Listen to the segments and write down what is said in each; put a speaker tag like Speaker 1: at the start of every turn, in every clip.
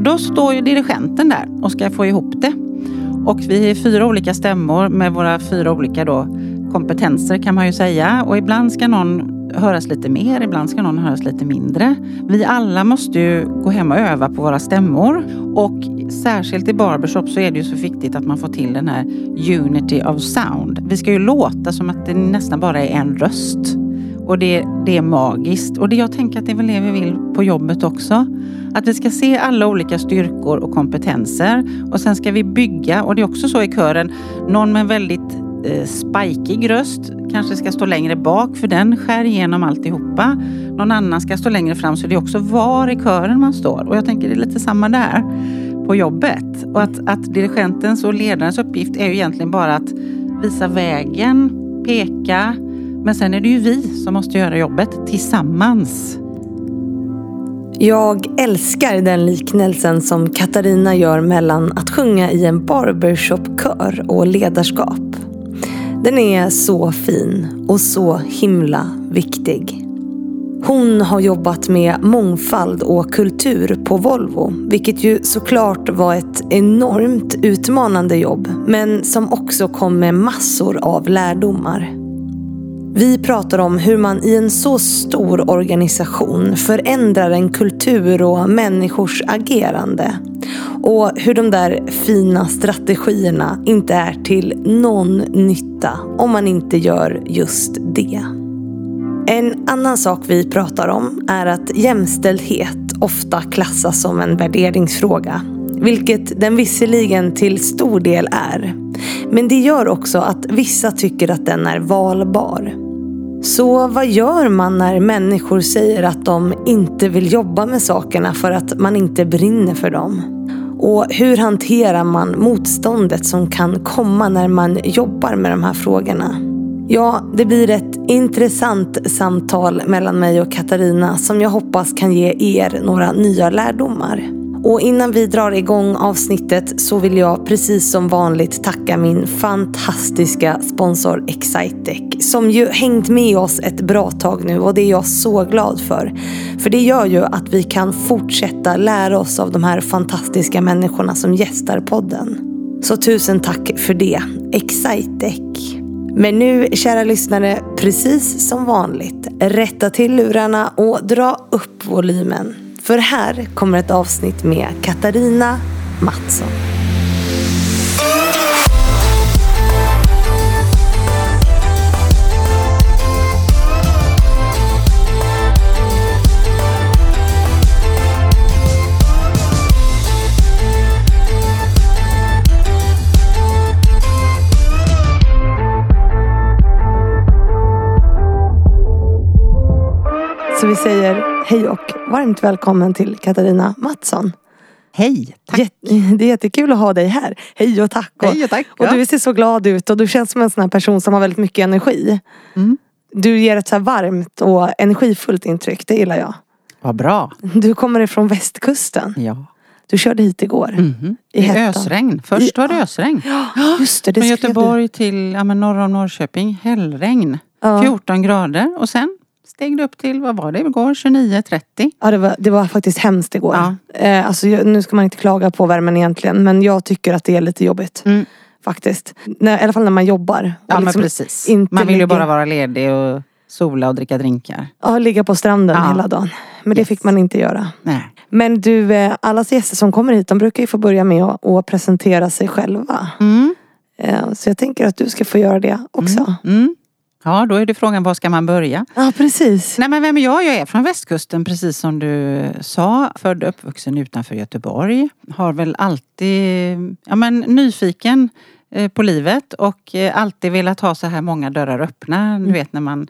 Speaker 1: Då står ju dirigenten där och ska få ihop det. Och vi är fyra olika stämmor med våra fyra olika då kompetenser kan man ju säga. Och ibland ska någon höras lite mer, ibland ska någon höras lite mindre. Vi alla måste ju gå hem och öva på våra stämmor. Och särskilt i barbershop så är det ju så viktigt att man får till den här unity of sound. Vi ska ju låta som att det nästan bara är en röst. Och det, det är magiskt. Och det jag tänker att det är väl det vi vill på jobbet också. Att vi ska se alla olika styrkor och kompetenser. Och sen ska vi bygga, och det är också så i kören, någon med väldigt eh, spikig röst kanske ska stå längre bak för den skär igenom alltihopa. Någon annan ska stå längre fram så det är också var i kören man står. Och jag tänker det är lite samma där på jobbet. Och att, att dirigentens och ledarens uppgift är ju egentligen bara att visa vägen, peka. Men sen är det ju vi som måste göra jobbet tillsammans.
Speaker 2: Jag älskar den liknelsen som Katarina gör mellan att sjunga i en barbershopkör och ledarskap. Den är så fin och så himla viktig. Hon har jobbat med mångfald och kultur på Volvo, vilket ju såklart var ett enormt utmanande jobb, men som också kom med massor av lärdomar. Vi pratar om hur man i en så stor organisation förändrar en kultur och människors agerande. Och hur de där fina strategierna inte är till någon nytta om man inte gör just det. En annan sak vi pratar om är att jämställdhet ofta klassas som en värderingsfråga. Vilket den visserligen till stor del är. Men det gör också att vissa tycker att den är valbar. Så vad gör man när människor säger att de inte vill jobba med sakerna för att man inte brinner för dem? Och hur hanterar man motståndet som kan komma när man jobbar med de här frågorna? Ja, det blir ett intressant samtal mellan mig och Katarina som jag hoppas kan ge er några nya lärdomar. Och innan vi drar igång avsnittet så vill jag precis som vanligt tacka min fantastiska sponsor Excitec. Som ju hängt med oss ett bra tag nu och det är jag så glad för. För det gör ju att vi kan fortsätta lära oss av de här fantastiska människorna som gästar podden. Så tusen tack för det, Excitec. Men nu, kära lyssnare, precis som vanligt, rätta till lurarna och dra upp volymen. För här kommer ett avsnitt med Katarina Mattsson. Så vi säger hej och varmt välkommen till Katarina Mattsson.
Speaker 1: Hej, tack.
Speaker 2: Jätte, det är jättekul att ha dig här. Hej och tack. Och,
Speaker 1: Hej och tack.
Speaker 2: och du ser så glad ut och du känns som en sån här person som har väldigt mycket energi.
Speaker 1: Mm.
Speaker 2: Du ger ett så varmt och energifullt intryck. Det gillar jag.
Speaker 1: Vad bra.
Speaker 2: Du kommer ifrån västkusten.
Speaker 1: Ja.
Speaker 2: Du körde hit igår.
Speaker 1: Mhm.
Speaker 2: I
Speaker 1: I
Speaker 2: hettan.
Speaker 1: ösregn. Först var det ösregn.
Speaker 2: Just det, det
Speaker 1: Från Göteborg till ja, men norr om Norrköping. Hällregn.
Speaker 2: Ja.
Speaker 1: 14 grader. Och sen steg det upp till, vad var det igår? 29-30.
Speaker 2: du. Ja, det var, det var faktiskt hemskt igår.
Speaker 1: Ja.
Speaker 2: Eh, alltså, nu ska man inte klaga på värmen egentligen. Men jag tycker att det är lite jobbigt.
Speaker 1: Mm.
Speaker 2: Faktiskt. När, I alla fall när man jobbar.
Speaker 1: Ja men
Speaker 2: liksom
Speaker 1: precis.
Speaker 2: inte
Speaker 1: Man vill ju
Speaker 2: ligger-
Speaker 1: bara vara ledig och sola och dricka drinkar.
Speaker 2: Ja, ligga på stranden
Speaker 1: Ja.
Speaker 2: hela dagen. Men det
Speaker 1: Yes.
Speaker 2: fick man inte göra.
Speaker 1: Nej.
Speaker 2: Men du, eh, alla gäster som kommer hit de brukar ju få börja med att, att presentera sig själva.
Speaker 1: Mm.
Speaker 2: Eh, Så jag tänker att du ska få göra det också.
Speaker 1: Mm. Ja då är det frågan, var ska man börja?
Speaker 2: Ja, precis.
Speaker 1: Nej men vem är jag? Jag är från västkusten precis som du sa. Född och uppvuxen utanför Göteborg. Har väl alltid, ja men nyfiken eh, på livet och eh, alltid velat ha så här många dörrar öppna. Du vet när man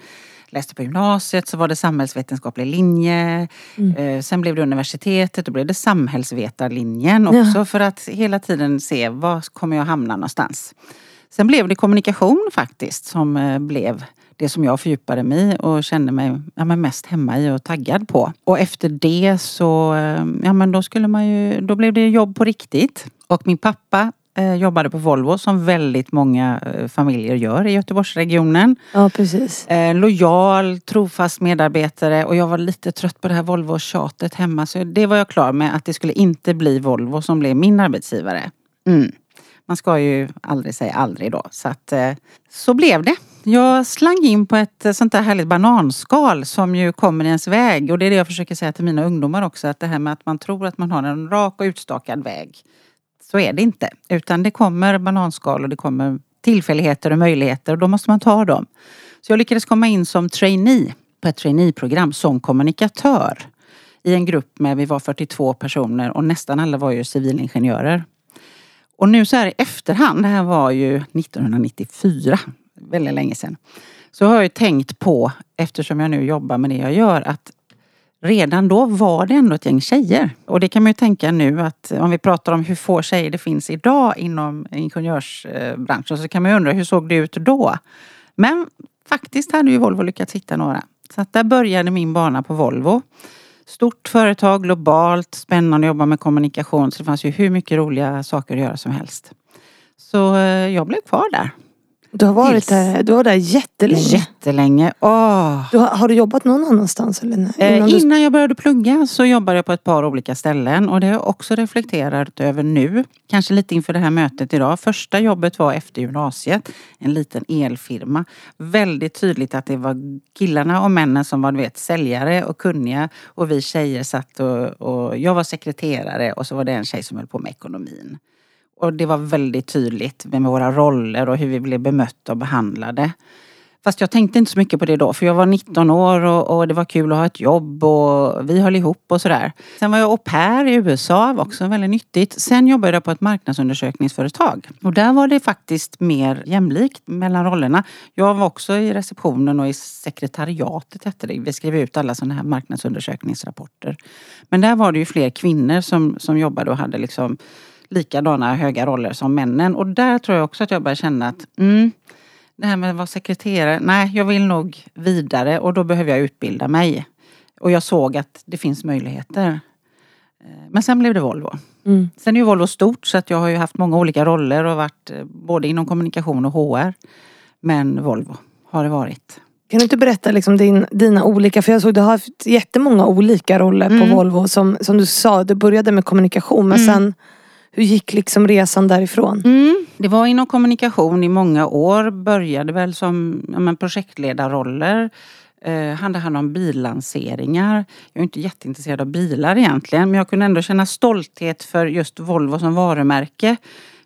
Speaker 1: läste på gymnasiet så var det samhällsvetenskaplig linje. Eh, Sen blev det universitetet, då blev det samhällsvetarlinjen också för att hela tiden se var kommer jag hamna någonstans. Sen blev det kommunikation faktiskt som eh, blev det som jag fördjupade mig i och kände mig ja, men mest hemma i och taggad på. Och efter det så, eh, ja men då skulle man ju, då blev det jobb på riktigt. Och min pappa Eh, jobbade på Volvo som väldigt många eh, familjer gör i Göteborgsregionen.
Speaker 2: Ja, precis.
Speaker 1: Eh, lojal, trofast medarbetare och jag var lite trött på det här Volvo-tjatet hemma. Så det var jag klar med att det skulle inte bli Volvo som blev min arbetsgivare. Mm. Man ska ju aldrig säga aldrig då. Så att eh, så blev det. Jag slang in på ett eh, sånt där härligt bananskal som ju kommer i ens väg. Och det är det jag försöker säga till mina ungdomar också. Att det här med att man tror att man har en rak och utstakad väg. Så är det inte. Utan det kommer bananskal och det kommer tillfälligheter och möjligheter och då måste man ta dem. Så jag lyckades komma in som trainee på ett traineeprogram som kommunikatör. I en grupp med, vi var 42 personer och nästan alla var ju civilingenjörer. Och nu så här i efterhand, det här var ju 1994, väldigt länge sedan. Så har jag ju tänkt på, eftersom jag nu jobbar med det jag gör, att redan då var det ändå ett gäng tjejer. Och det kan man ju tänka nu att om vi pratar om hur få tjejer det finns idag inom ingenjörsbranschen så kan man ju undra hur såg det ut då? Men faktiskt hade ju Volvo lyckats hitta några. Så att där började min bana på Volvo. Stort företag, globalt, spännande att jobba med kommunikation. Så det fanns ju hur mycket roliga saker att göra som helst. Så eh, jag blev kvar där.
Speaker 2: Du har varit där, du var där jättelänge.
Speaker 1: Jättelänge. Åh.
Speaker 2: Du har, har du jobbat någon annanstans? Eller? Innan,
Speaker 1: Eh,
Speaker 2: du...
Speaker 1: innan jag började plugga så jobbade jag på ett par olika ställen och det har jag också reflekterat över nu. Kanske lite inför det här mötet idag. Första jobbet var efter gymnasiet. En liten elfirma. Väldigt tydligt att det var killarna och männen som var du vet, säljare och kunniga. Och vi tjejer satt och, och jag var sekreterare och så var det en tjej som höll på med ekonomin. Och det var väldigt tydligt med våra roller och hur vi blev bemötta och behandlade. Fast jag tänkte inte så mycket på det då för jag var 19 år och, och det var kul att ha ett jobb och vi höll ihop och sådär. Sen var jag au pair i USA, var också väldigt nyttigt. Sen jobbade jag på ett marknadsundersökningsföretag och där var det faktiskt mer jämlikt mellan rollerna. Jag var också i receptionen och i sekretariatet hette det. Vi skrev ut alla sådana här marknadsundersökningsrapporter. Men där var det ju fler kvinnor som, som jobbade och hade liksom likadana höga roller som männen. Och där tror jag också att jag började känna att mm, det här med att vara sekreterare, nej jag vill nog vidare och då behöver jag utbilda mig. Och jag såg att det finns möjligheter. Eh, Men sen blev det Volvo.
Speaker 2: Mm.
Speaker 1: Sen är ju Volvo stort så att jag har ju haft många olika roller och varit eh, både inom kommunikation och HR. Men Volvo har det varit.
Speaker 2: Kan du inte berätta liksom din, dina olika, för jag såg du har haft jättemånga olika roller på
Speaker 1: Mm.
Speaker 2: Volvo. Som, som du sa, du började med kommunikation men
Speaker 1: Mm.
Speaker 2: sen hur gick liksom resan därifrån?
Speaker 1: Mm. Det var inom kommunikation i många år. Började väl som ja, men projektledarroller. Eh, hade hand om billanseringar. Jag är inte jätteintresserad av bilar egentligen men jag kunde ändå känna stolthet för just Volvo som varumärke.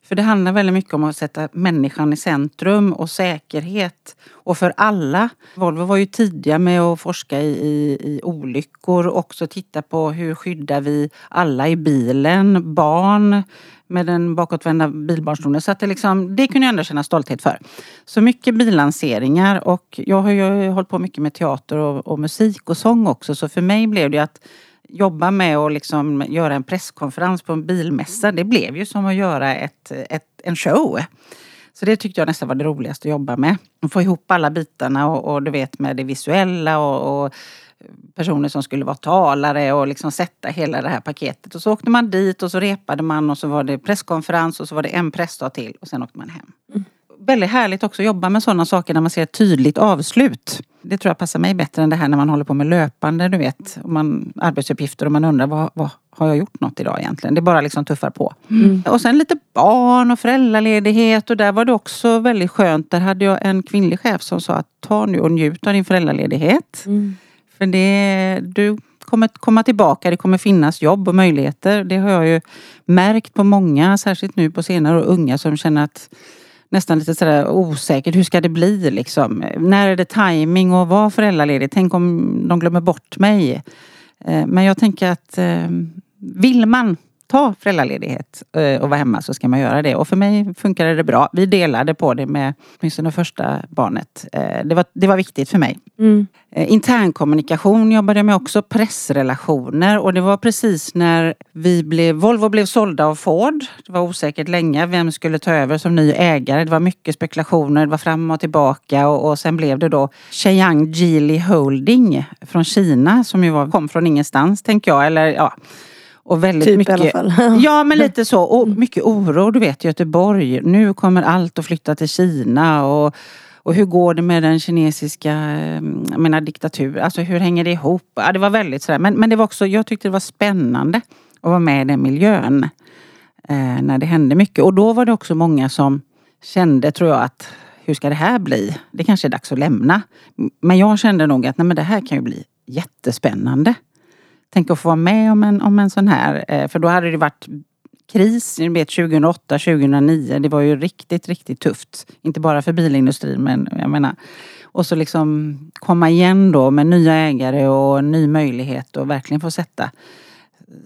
Speaker 1: För det handlar väldigt mycket om att sätta människan i centrum och säkerhet. Och för alla. Volvo var ju tidiga med att forska i, i, i olyckor och också titta på hur skyddar vi alla i bilen, barn med den bakåtvända bilbarnstolen. Så att det, liksom, det kunde jag ändå känna stolthet för. Så mycket bilanseringar och jag har ju hållit på mycket med teater och, och musik och sång också. Så för mig blev det att jobba med att liksom göra en presskonferens på en bilmässa. Det blev ju som att göra ett, ett, en show. Så det tyckte jag nästan var det roligaste att jobba med. Att få ihop alla bitarna och, och du vet med det visuella och, och personer som skulle vara talare och liksom sätta hela det här paketet. Och så åkte man dit och så repade man och så var det presskonferens och så var det en pressdag till och sen åkte man hem. Mm. Väldigt härligt också att jobba med sådana saker när man ser ett tydligt avslut. Det tror jag passar mig bättre än det här när man håller på med löpande, du vet. Och man, arbetsuppgifter och man undrar vad, vad har jag gjort något idag egentligen? Det bara liksom tuffar på. Och sen lite barn och föräldraledighet och där var det också väldigt skönt. Där hade jag en kvinnlig chef som sa att ta nu och njut av din föräldraledighet.
Speaker 2: Mm.
Speaker 1: För det, du kommer komma tillbaka, det kommer finnas jobb och möjligheter. Det har jag ju märkt på många, särskilt nu på senare år, unga som känner att nästan lite sådär osäkert, hur ska det bli liksom? När är det timing och vara föräldraledig? Tänk om de glömmer bort mig? Eh, men jag tänker att eh, vill man ta föräldraledighet eh, och vara hemma så ska man göra det. Och för mig funkade det bra. Vi delade på det med åtminstone första barnet. Eh, Det var, det var viktigt för mig.
Speaker 2: Mm.
Speaker 1: Eh, Internkommunikation jobbade jag med också, pressrelationer och det var precis när vi blev, Volvo blev sålda av Ford. Det var osäkert länge vem skulle ta över som ny ägare. Det var mycket spekulationer, det var fram och tillbaka och, och sen blev det då Shenyang Geely Holding från Kina som ju var, kom från ingenstans tänker jag. Eller, ja. Och väldigt
Speaker 2: Typ
Speaker 1: mycket,
Speaker 2: i alla fall.
Speaker 1: Ja men lite så. Och mycket oro. Du vet Göteborg. Nu kommer allt att flytta till Kina. Och, och hur går det med den kinesiska eh, jag menar, diktatur? Alltså hur hänger det ihop? Ja, det var väldigt sådär. Men, men det var också, jag tyckte det var spännande att vara med i den miljön. Eh, när det hände mycket. Och då var det också många som kände, tror jag, att hur ska det här bli? Det kanske är dags att lämna. Men jag kände nog att nej, men det här kan ju bli jättespännande. Tänk att få vara med om en, om en sån här, eh, för då hade det varit kris, ni vet 2008, 2009. Det var ju riktigt, riktigt tufft. Inte bara för bilindustrin men jag menar. Och så liksom komma igen då med nya ägare och ny möjlighet och verkligen få sätta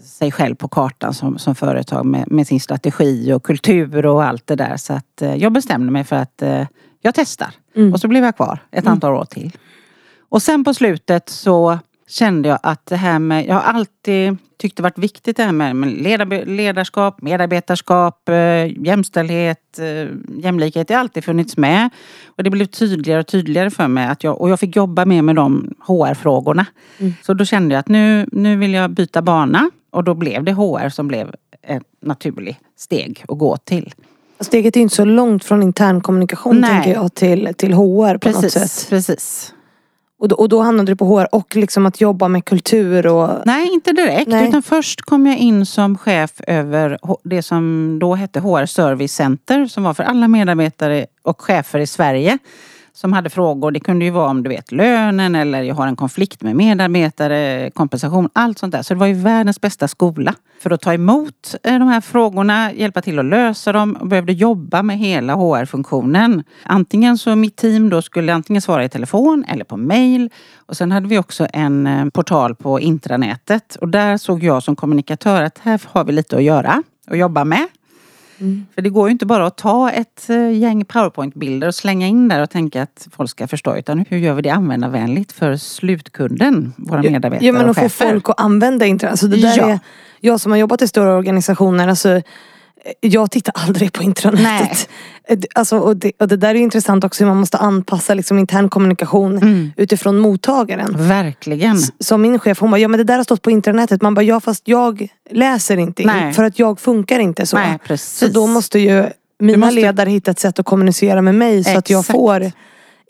Speaker 1: sig själv på kartan som, som företag med, med sin strategi och kultur och allt det där. Så att eh, jag bestämde mig för att eh, jag testar.
Speaker 2: Mm.
Speaker 1: Och så blev jag kvar ett antal år till. Och sen på slutet så kände jag att det här med, jag har alltid tyckt det varit viktigt det här med med ledar- ledarskap, medarbetarskap, eh, jämställdhet, eh, jämlikhet. Det har alltid funnits med. Och det blev tydligare och tydligare för mig att jag, och jag fick jobba mer med de HR-frågorna. Så då kände jag att nu, nu vill jag byta bana. Och då blev det HR som blev ett naturligt steg att gå till.
Speaker 2: Steget är inte så långt från intern kommunikation
Speaker 1: Nej.
Speaker 2: tänker jag till, till HR på något
Speaker 1: Precis,
Speaker 2: sätt.
Speaker 1: precis.
Speaker 2: Och då, och då hamnade du på HR och liksom att jobba med kultur och
Speaker 1: Nej, inte direkt.
Speaker 2: Nej.
Speaker 1: Utan först kom jag in som chef över det som då hette HR Service Center som var för alla medarbetare och chefer i Sverige som hade frågor. Det kunde ju vara om du vet lönen eller jag har en konflikt med medarbetare, kompensation, allt sånt där. Så det var ju världens bästa skola för att ta emot eh, de här frågorna, hjälpa till att lösa dem och behövde jobba med hela HR-funktionen. Antingen så mitt team då skulle antingen svara i telefon eller på mail. Och sen hade vi också en eh, portal på intranätet och där såg jag som kommunikatör att här har vi lite att göra och jobba med. För det går ju inte bara att ta ett eh, gäng powerpoint-bilder och slänga in där och tänka att folk ska förstå. Utan hur gör vi det användarvänligt för slutkunden, våra medarbetare
Speaker 2: Ja men
Speaker 1: och
Speaker 2: att få folk att använda internet. Alltså det där
Speaker 1: Ja.
Speaker 2: är, jag som har jobbat i stora organisationer, alltså, jag tittar aldrig på intranätet. Alltså, och, det, och det där är intressant också hur man måste anpassa liksom, intern kommunikation
Speaker 1: Mm.
Speaker 2: utifrån mottagaren.
Speaker 1: Verkligen.
Speaker 2: Som min chef, hon bara, ja men det där har stått på intranätet. Man bara, ja fast jag läser inte.
Speaker 1: Nej.
Speaker 2: För att jag funkar inte så.
Speaker 1: Nej, precis.
Speaker 2: Så då måste ju mina
Speaker 1: måste-
Speaker 2: ledare hitta ett sätt att kommunicera med mig så att jag
Speaker 1: Exakt.
Speaker 2: Får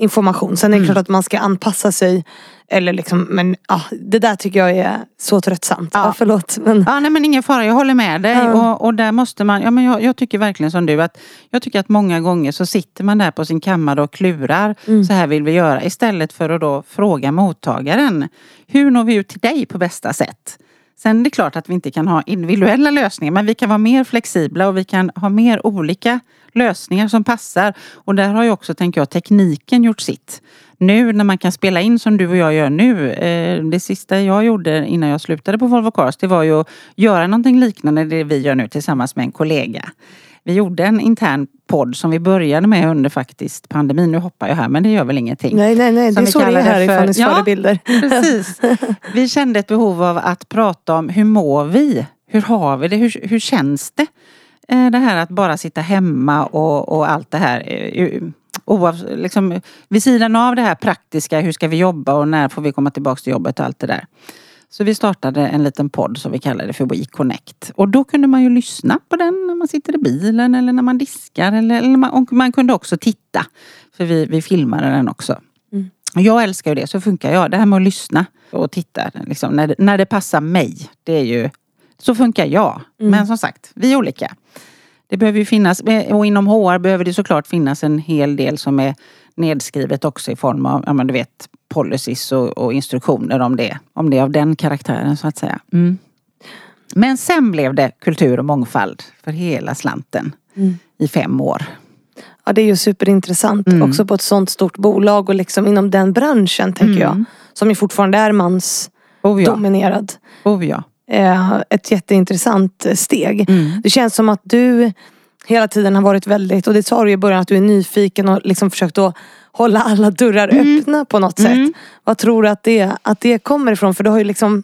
Speaker 2: information. Sen är det klart att man ska anpassa sig. Eller liksom, men ah, det där tycker jag är så tröttsamt. Ja.
Speaker 1: Ja.
Speaker 2: förlåt. Men,
Speaker 1: Ja, nej men ingen fara, jag håller med dig.
Speaker 2: Ja.
Speaker 1: Och, och där måste man, ja men jag, jag tycker verkligen som du att jag tycker att många gånger så sitter man där på sin kammare och klurar.
Speaker 2: Mm.
Speaker 1: Så här vill vi göra. Istället för att då fråga mottagaren. Hur når vi ut till dig på bästa sätt? Sen är det klart att vi inte kan ha individuella lösningar men vi kan vara mer flexibla och vi kan ha mer olika lösningar som passar. Och där har ju också, tänker jag, tekniken gjort sitt. Nu när man kan spela in som du och jag gör nu. Eh, det sista jag gjorde innan jag slutade på Volvo Cars det var ju att göra någonting liknande det vi gör nu tillsammans med en kollega. Vi gjorde en intern podd som vi började med under faktiskt pandemin. Nu hoppar jag här men det gör väl ingenting.
Speaker 2: nej nej nej, det är så det är här
Speaker 1: för-
Speaker 2: ni
Speaker 1: Ja.
Speaker 2: svarar bilder.
Speaker 1: Precis. Vi kände ett behov av att prata om hur mår vi? Hur har vi det? Hur, hur känns det? Eh, Det här att bara sitta hemma och, och allt det här. eh, Oav, liksom, vid sidan av det här praktiska, hur ska vi jobba och när får vi komma tillbaka till jobbet och allt det där. Så vi startade en liten podd som vi kallade för We Connect. Och då kunde man ju lyssna på den när man sitter i bilen eller när man diskar. Eller, eller man, och man kunde också titta. För vi, vi filmade den också. Och Jag älskar ju det, så funkar jag. Det här med att lyssna och titta liksom, när, det, när det passar mig. Det är ju, så funkar jag. Men som sagt, vi är olika. Det behöver ju finnas, och inom HR behöver det såklart finnas en hel del som är nedskrivet också i form av, ja men du vet, policies och, och instruktioner om det. Om det är av den karaktären så att säga. Mm. Men sen blev det kultur och mångfald för hela slanten i fem år.
Speaker 2: Ja det är ju superintressant.
Speaker 1: Mm.
Speaker 2: Också på ett sånt stort bolag och liksom inom den branschen tänker jag. Som ju fortfarande är mansdominerad.
Speaker 1: Oh ja. Oh ja.
Speaker 2: Eh, ett jätteintressant steg.
Speaker 1: Mm.
Speaker 2: Det känns som att du hela tiden har varit väldigt, och det sa du i början, att du är nyfiken och liksom försökt att hålla alla dörrar
Speaker 1: Mm.
Speaker 2: öppna på något sätt. Vad tror du att det, att det kommer ifrån? För du har ju liksom,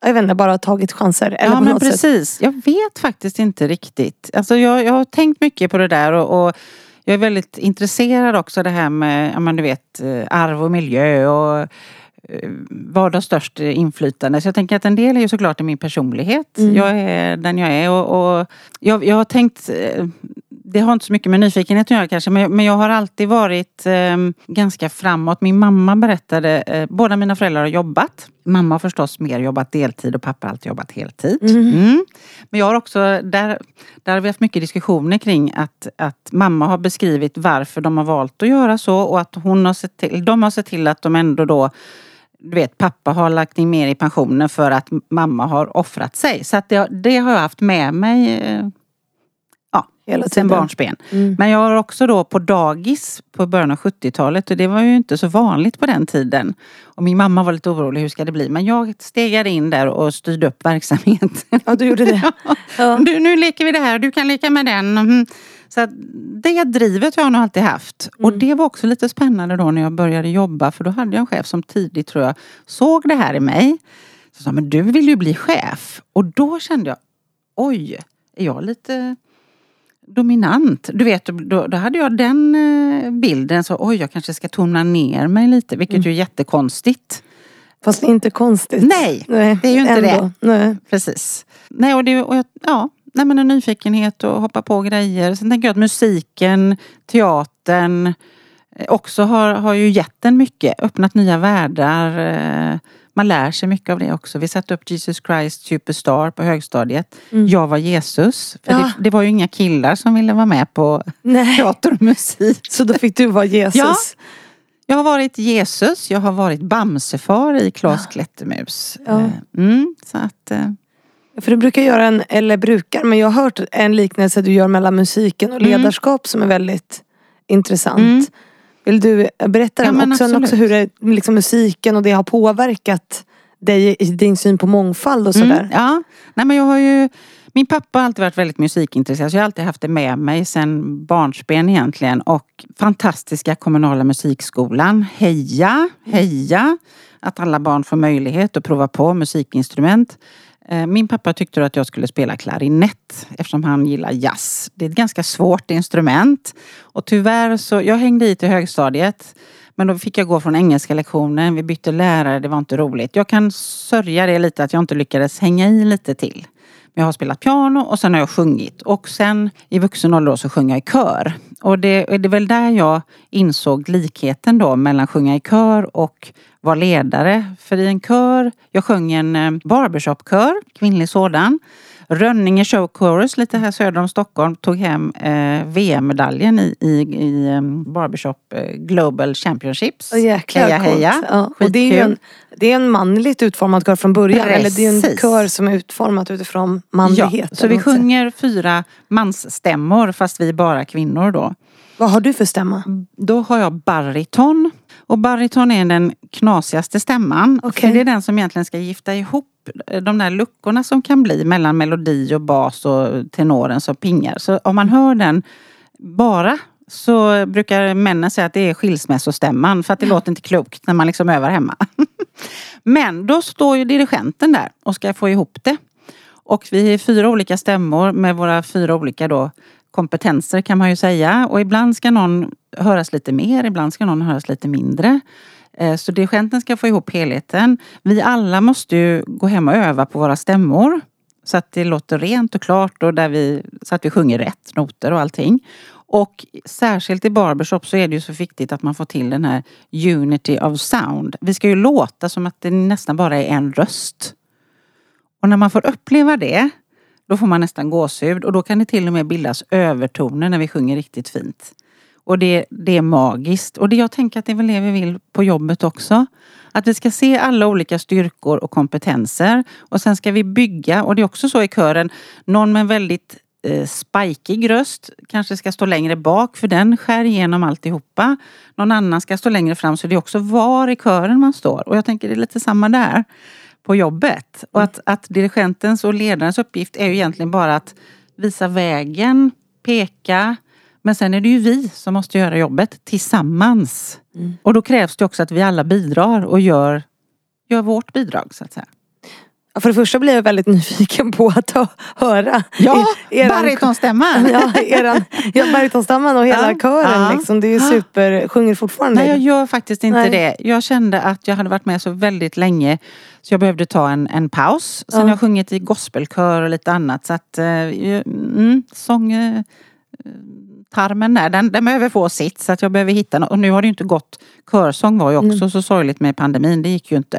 Speaker 2: jag vet inte, bara tagit chanser. Eller
Speaker 1: ja
Speaker 2: på
Speaker 1: men
Speaker 2: något sätt.
Speaker 1: precis. Jag vet faktiskt inte riktigt. Alltså jag, jag har tänkt mycket på det där och, och jag är väldigt intresserad också det här med, ja men du vet, eh, arv och miljö och eh, vad har störst inflytande? Så jag tänker att en del är ju såklart i min personlighet.
Speaker 2: Mm.
Speaker 1: Jag är den jag är och, och jag, jag har tänkt eh, det har inte så mycket med nyfikenhet att göra kanske men, men jag har alltid varit eh, ganska framåt. Min mamma berättade, eh, båda mina föräldrar har jobbat. Mamma har förstås mer jobbat deltid och pappa har alltid jobbat heltid. Mm. Men jag har också, där, där har vi haft mycket diskussioner kring att, att mamma har beskrivit varför de har valt att göra så och att hon har sett till, de har sett till att de ändå då du vet, pappa har lagt in mer i pensionen för att mamma har offrat sig. Så att det, det har jag haft med mig eh,
Speaker 2: Hela
Speaker 1: sen barnsben.
Speaker 2: Mm.
Speaker 1: Men jag har också då på dagis på början av 70-talet och det var ju inte så vanligt på den tiden. Och min mamma var lite orolig, hur ska det bli? Men jag stegade in där och styrde upp verksamheten.
Speaker 2: Ja, du gjorde det. Ja.
Speaker 1: Du, nu leker vi det här, du kan leka med den. Mm. Så att det drivet har jag nog alltid haft. Och
Speaker 2: Mm.
Speaker 1: det var också lite spännande då när jag började jobba för då hade jag en chef som tidigt tror jag såg det här i mig. Så sa, men du vill ju bli chef. Och då kände jag, oj, är jag lite dominant? Du vet, då, då hade jag den eh, bilden. Så oj, jag kanske ska tona ner mig lite, vilket ju är jättekonstigt.
Speaker 2: Fast det inte konstigt.
Speaker 1: Nej,
Speaker 2: Nej
Speaker 1: det är ju inte
Speaker 2: ändå. Nej.
Speaker 1: Precis. Nej, och det, och jag, ja, nej, men en nyfikenhet och hoppa på grejer. Sen tänker jag att musiken, teatern eh, också har, har ju gett en mycket. Öppnat nya världar. Man lär sig mycket av det också. Vi satte upp Jesus Christ Superstar på högstadiet.
Speaker 2: Mm.
Speaker 1: Jag var Jesus. För
Speaker 2: Ja.
Speaker 1: det, det var ju inga killar som ville vara med på
Speaker 2: Nej.
Speaker 1: teater och musik.
Speaker 2: Så då fick du vara Jesus.
Speaker 1: Ja. Jag har varit Jesus, jag har varit Bamsefar i Klas Klättermus.
Speaker 2: Ja.
Speaker 1: Eh, Mm, så att, eh,
Speaker 2: För du brukar göra en, eller brukar, men jag har hört en liknelse du gör mellan musiken och
Speaker 1: Mm.
Speaker 2: ledarskap som är väldigt intressant.
Speaker 1: Mm.
Speaker 2: Vill du berätta
Speaker 1: Ja,
Speaker 2: den
Speaker 1: men
Speaker 2: också, hur det, liksom musiken och det har påverkat dig i din syn på mångfald och sådär?
Speaker 1: Mm, ja, nej men jag har ju min pappa har alltid varit väldigt musikintresserad så jag har alltid haft det med mig sedan barnsben egentligen. Och fantastiska kommunala musikskolan. Heja, heja! Att alla barn får möjlighet att prova på musikinstrument. Eh, min pappa tyckte att jag skulle spela klarinett eftersom han gillar jazz. Det är ett ganska svårt instrument. Och tyvärr så, jag hängde i till högstadiet. Men då fick jag gå från engelska lektionen, vi bytte lärare, det var inte roligt. Jag kan sörja det lite att jag inte lyckades hänga i lite till. Men jag har spelat piano och sen har jag sjungit. Och sen i vuxen ålder så sjöng jag i kör. Och det, det är väl där jag insåg likheten då mellan sjunga i kör och vara ledare. För i en kör, jag sjöng en eh, barbershopkör, kvinnlig sådan. Rönninge Show Chorus lite här söder om Stockholm tog hem eh, VM-medaljen i, i, i eh, Barbershop eh, Global Championships.
Speaker 2: Åh, jäklar
Speaker 1: heja heja!
Speaker 2: Ja. Och det är ju en, det är en manligt utformad kör från början. Eller det är en
Speaker 1: Precis.
Speaker 2: kör som är utformat utifrån manlighet.
Speaker 1: Ja, så vi sjunger fyra mansstämmor fast vi är bara kvinnor då.
Speaker 2: Vad har du för stämma?
Speaker 1: Då har jag bariton. Och bariton är den knasigaste stämman.
Speaker 2: Okej.
Speaker 1: För det är den som egentligen ska gifta ihop de där luckorna som kan bli mellan melodi och bas och tenoren som pingar. Så om man hör den bara så brukar männen säga att det är skilsmässostämman för att det låter inte klokt när man liksom övar hemma. Men då står ju dirigenten där och ska få ihop det. Och vi är fyra olika stämmor med våra fyra olika då kompetenser kan man ju säga. Och ibland ska någon höras lite mer, ibland ska någon höras lite mindre. Eh, så dirigenten ska få ihop helheten. Vi alla måste ju gå hem och öva på våra stämmor. Så att det låter rent och klart och där vi, så att vi sjunger rätt noter och allting. Och särskilt i barbershop så är det ju så viktigt att man får till den här unity of sound. Vi ska ju låta som att det nästan bara är en röst. Och när man får uppleva det, då får man nästan gåshud och då kan det till och med bildas övertoner när vi sjunger riktigt fint. Och det, det är magiskt. Och det jag tänker att det är väl det vi vill på jobbet också. Att vi ska se alla olika styrkor och kompetenser. Och sen ska vi bygga, och det är också så i kören, någon med en väldigt eh, spikig röst kanske ska stå längre bak för den skär igenom alltihopa. Någon annan ska stå längre fram så det är också var i kören man står. Och jag tänker det är lite samma där på jobbet. Och att, att dirigentens och ledarens uppgift är ju egentligen bara att visa vägen, peka. Men sen är det ju vi som måste göra jobbet tillsammans.
Speaker 2: Mm.
Speaker 1: Och då krävs det också att vi alla bidrar och gör, gör vårt bidrag så att säga.
Speaker 2: För det första blir jag väldigt nyfiken på att hö- höra
Speaker 1: Ja,
Speaker 2: er-
Speaker 1: barytonstämman.
Speaker 2: Ja, eran, ja barytonstammen och hela
Speaker 1: Ja,
Speaker 2: kören
Speaker 1: ja.
Speaker 2: liksom. Det är ju super, sjunger fortfarande.
Speaker 1: Nej, jag gör faktiskt inte
Speaker 2: Nej.
Speaker 1: det. Jag kände att jag hade varit med så väldigt länge så jag behövde ta en, en paus. Sen
Speaker 2: Ja.
Speaker 1: har jag sjungit i gospelkör och lite annat så att eh, mm, sång... Eh, tarmen där, den, den behöver få sitt så att jag behöver hitta något. Och nu har det ju inte gått. Körsång var ju också
Speaker 2: Mm.
Speaker 1: så sorgligt med pandemin, det gick ju inte.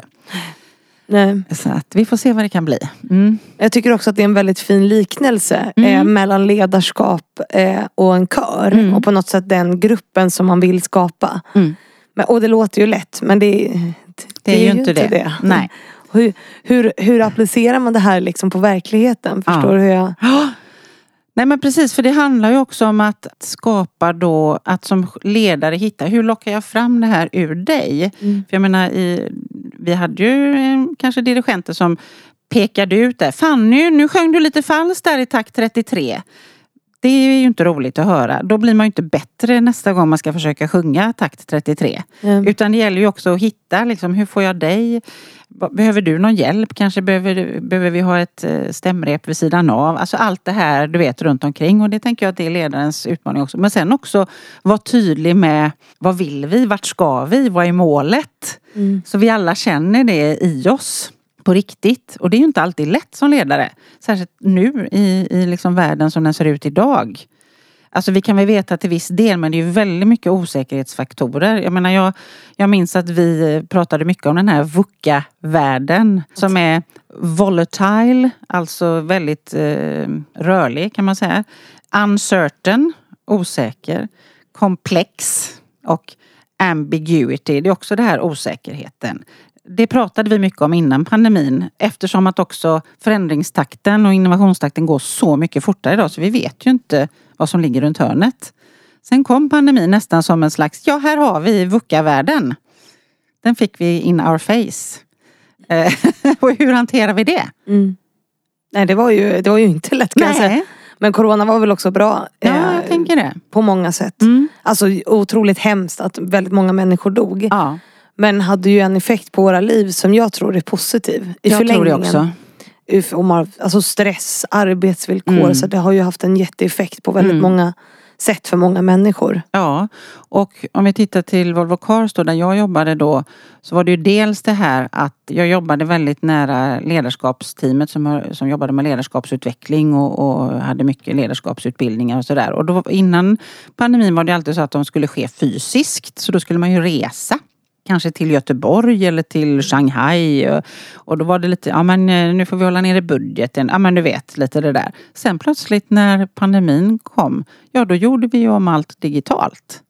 Speaker 2: Nej.
Speaker 1: Så att vi får se vad det kan bli. Mm.
Speaker 2: Jag tycker också att det är en väldigt fin liknelse
Speaker 1: Mm.
Speaker 2: eh, mellan ledarskap eh, och en kör.
Speaker 1: Mm.
Speaker 2: Och på något sätt den gruppen som man vill skapa.
Speaker 1: Mm.
Speaker 2: Men, och det låter ju lätt men det, det,
Speaker 1: Det är ju inte det. Nej.
Speaker 2: Hur, hur, hur applicerar man det här liksom på verkligheten? Förstår
Speaker 1: Ja.
Speaker 2: du hur jag...
Speaker 1: Nej men precis, för det handlar ju också om att skapa då, att som ledare hitta, hur lockar jag fram det här ur dig?
Speaker 2: Mm.
Speaker 1: För jag menar, i, vi hade ju eh, kanske dirigenter som pekade ut det. Fanny, nu sjöng du lite falskt där i takt 33. Det är ju inte roligt att höra. Då blir man ju inte bättre nästa gång man ska försöka sjunga takt 33.
Speaker 2: Mm.
Speaker 1: Utan det gäller ju också att hitta, liksom, hur får jag dig? Behöver du någon hjälp? Kanske behöver, behöver vi ha ett eh, stämrep vid sidan av? Alltså allt det här du vet runt omkring och det tänker jag att det är ledarens utmaning också. Men sen också vara tydlig med vad vill vi? Vart ska vi? Vad är målet?
Speaker 2: Mm.
Speaker 1: Så vi alla känner det i oss på riktigt. Och det är ju inte alltid lätt som ledare. Särskilt nu i, i liksom världen som den ser ut idag. Alltså vi kan väl veta till viss del men det är ju väldigt mycket osäkerhetsfaktorer. Jag menar jag, jag minns att vi pratade mycket om den här VUCA-världen som är volatile, alltså väldigt eh, rörlig kan man säga. Uncertain, osäker. Komplex och ambiguity, det är också det här osäkerheten. Det pratade vi mycket om innan pandemin eftersom att också förändringstakten och innovationstakten går så mycket fortare idag så vi vet ju inte vad som ligger runt hörnet. Sen kom pandemin nästan som en slags, ja här har vi VUCA-världen. Den fick vi in our face. Eh, och hur hanterar vi det?
Speaker 2: Mm. Nej det var, ju, det var ju inte lätt kan jag säga.
Speaker 1: Nej,
Speaker 2: Men corona var väl också bra.
Speaker 1: ja,
Speaker 2: eh,
Speaker 1: jag tänker det.
Speaker 2: På många sätt.
Speaker 1: Mm.
Speaker 2: Alltså otroligt hemskt att väldigt många människor dog.
Speaker 1: Ja,
Speaker 2: Men hade ju en effekt på våra liv som jag tror är positiv. I
Speaker 1: jag tror det
Speaker 2: förlängningen.
Speaker 1: också.
Speaker 2: Alltså stress, arbetsvillkor.
Speaker 1: Mm.
Speaker 2: Så det har ju haft en jätteeffekt på väldigt
Speaker 1: Mm.
Speaker 2: många sätt för många människor.
Speaker 1: Ja, och om vi tittar till Volvo Cars då, där jag jobbade då, så var det ju dels det här att jag jobbade väldigt nära ledarskapsteamet som, som jobbade med ledarskapsutveckling och, och hade mycket ledarskapsutbildningar och sådär. Och då, innan pandemin var det alltid så att de skulle ske fysiskt, så då skulle man ju resa. Kanske till Göteborg eller till Shanghai. Och, och då var det lite, ja men eh, nu får vi hålla nere budgeten. Ja men du vet, lite det där. Sen plötsligt när pandemin kom, ja då gjorde vi ju om allt digitalt.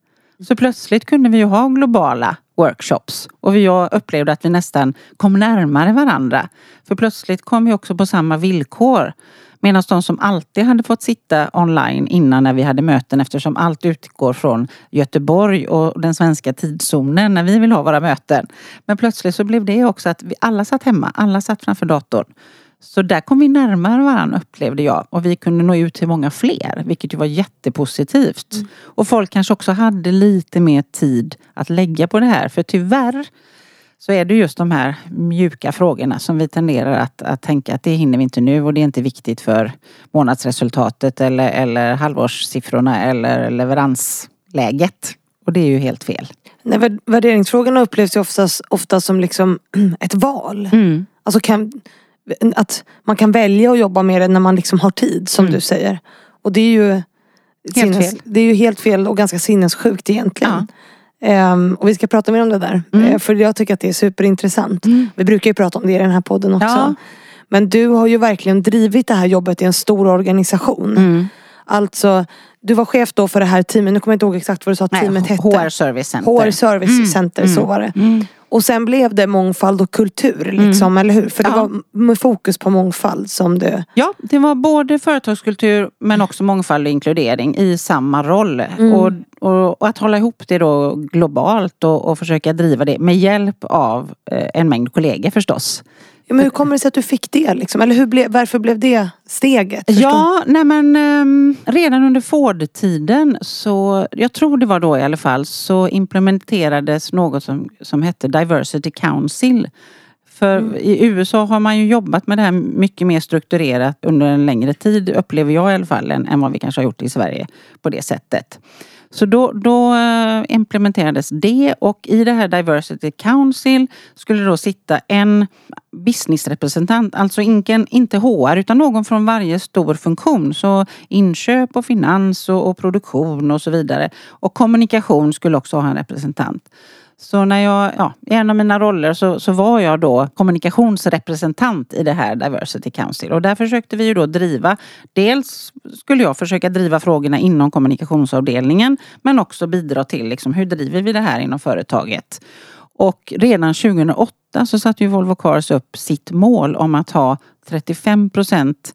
Speaker 1: Så plötsligt kunde vi ju ha globala workshops och vi jag upplevde att vi nästan kom närmare varandra. För plötsligt kom vi också på samma villkor. Medan de som alltid hade fått sitta online innan när vi hade möten eftersom allt utgår från Göteborg och den svenska tidszonen när vi vill ha våra möten. Men plötsligt så blev det också att vi alla satt hemma, alla satt framför datorn. Så där kom vi närmare varandra upplevde jag och vi kunde nå ut till många fler vilket ju var jättepositivt. Och folk kanske också hade lite mer tid att lägga på det här för tyvärr så är det just de här mjuka frågorna som vi tenderar att, att tänka att det hinner vi inte nu och det är inte viktigt för månadsresultatet eller, eller halvårssiffrorna eller leveransläget. Och det är ju helt fel.
Speaker 2: Nej, vär- värderingsfrågorna upplevs ju oftast, ofta som liksom ett val.
Speaker 1: Mm.
Speaker 2: Alltså kan, att man kan välja att jobba med det när man liksom har tid som
Speaker 1: Mm.
Speaker 2: du säger. Och det är ju sinnes,
Speaker 1: fel.
Speaker 2: Det är ju helt fel och ganska sinnessjukt egentligen. Ehm, och vi ska prata mer om det där.
Speaker 1: Mm.
Speaker 2: Eh, för jag tycker att det är superintressant.
Speaker 1: Mm.
Speaker 2: Vi brukar ju prata om det i den här podden också.
Speaker 1: Ja.
Speaker 2: Men du har ju verkligen drivit det här jobbet i en stor organisation.
Speaker 1: Mm.
Speaker 2: Alltså, du var chef då för det här teamet. Nu kommer jag inte ihåg exakt vad du sa att teamet hette.
Speaker 1: HR Service Center.
Speaker 2: HR Service
Speaker 1: Mm,
Speaker 2: Center,
Speaker 1: mm,
Speaker 2: så var det.
Speaker 1: Mm.
Speaker 2: Och sen blev det mångfald och kultur, liksom, eller hur? För det
Speaker 1: Ja.
Speaker 2: var med fokus på mångfald som det...
Speaker 1: Ja, det var både företagskultur men också mångfald och inkludering i samma roll.
Speaker 2: Mm.
Speaker 1: Och, och, och att hålla ihop det då globalt och, och försöka driva det med hjälp av eh, en mängd kollegor förstås.
Speaker 2: Ja, men hur kommer det sig att du fick det? Liksom? Eller hur ble, varför blev det steget? Förstår-
Speaker 1: Ja, nej men ehm, redan under Ford-tiden så, jag tror det var då i alla fall, så implementerades något som, som hette Diversity Council För i USA har man ju jobbat med det här mycket mer strukturerat under en längre tid, upplever jag i alla fall, än, än vad vi kanske har gjort i Sverige på det sättet. Så då, då eh, implementerades det och i det här Diversity Council skulle då sitta en businessrepresentant, alltså ingen, inte HR utan någon från varje stor funktion. Så inköp och finans och, och produktion och så vidare. Och kommunikation skulle också ha en representant. Så när jag, ja, i en av mina roller så, så var jag då kommunikationsrepresentant i det här Diversity Council och där försökte vi ju då driva, dels skulle jag försöka driva frågorna inom kommunikationsavdelningen men också bidra till liksom, hur driver vi det här inom företaget. Och redan 2008 så satte ju Volvo Cars upp sitt mål om att ha 35 procent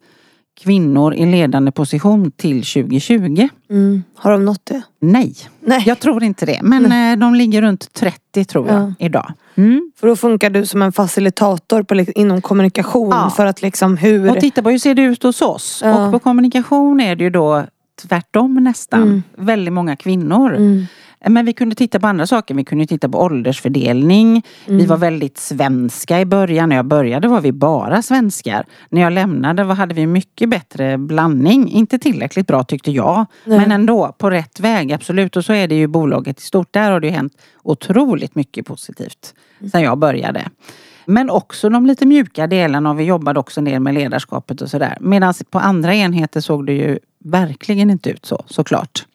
Speaker 1: kvinnor i ledande position till 2020.
Speaker 2: Mm. Har de nått det?
Speaker 1: Nej,
Speaker 2: Nej.
Speaker 1: jag tror inte det. Men Nej. Eh, de ligger runt 30 tror jag ja. idag.
Speaker 2: Mm. För då funkar du som en facilitator på, inom kommunikation ja. för att liksom hur...
Speaker 1: Och titta på hur ser det ut hos oss. Ja. Och på kommunikation är det ju då tvärtom nästan. Mm. Väldigt många kvinnor. Men vi kunde titta på andra saker. Vi kunde titta på åldersfördelning. Mm. Vi var väldigt svenska i början. När jag började var vi bara svenskar. När jag lämnade hade vi mycket bättre blandning. Inte tillräckligt bra tyckte jag. Nej. Men ändå på rätt väg, absolut. Och så är det ju bolaget i stort. Där har det ju hänt otroligt mycket positivt mm. sedan jag började. Men också de lite mjuka delarna och vi jobbade också del med ledarskapet och sådär. Medan på andra enheter såg det ju verkligen inte ut så, såklart.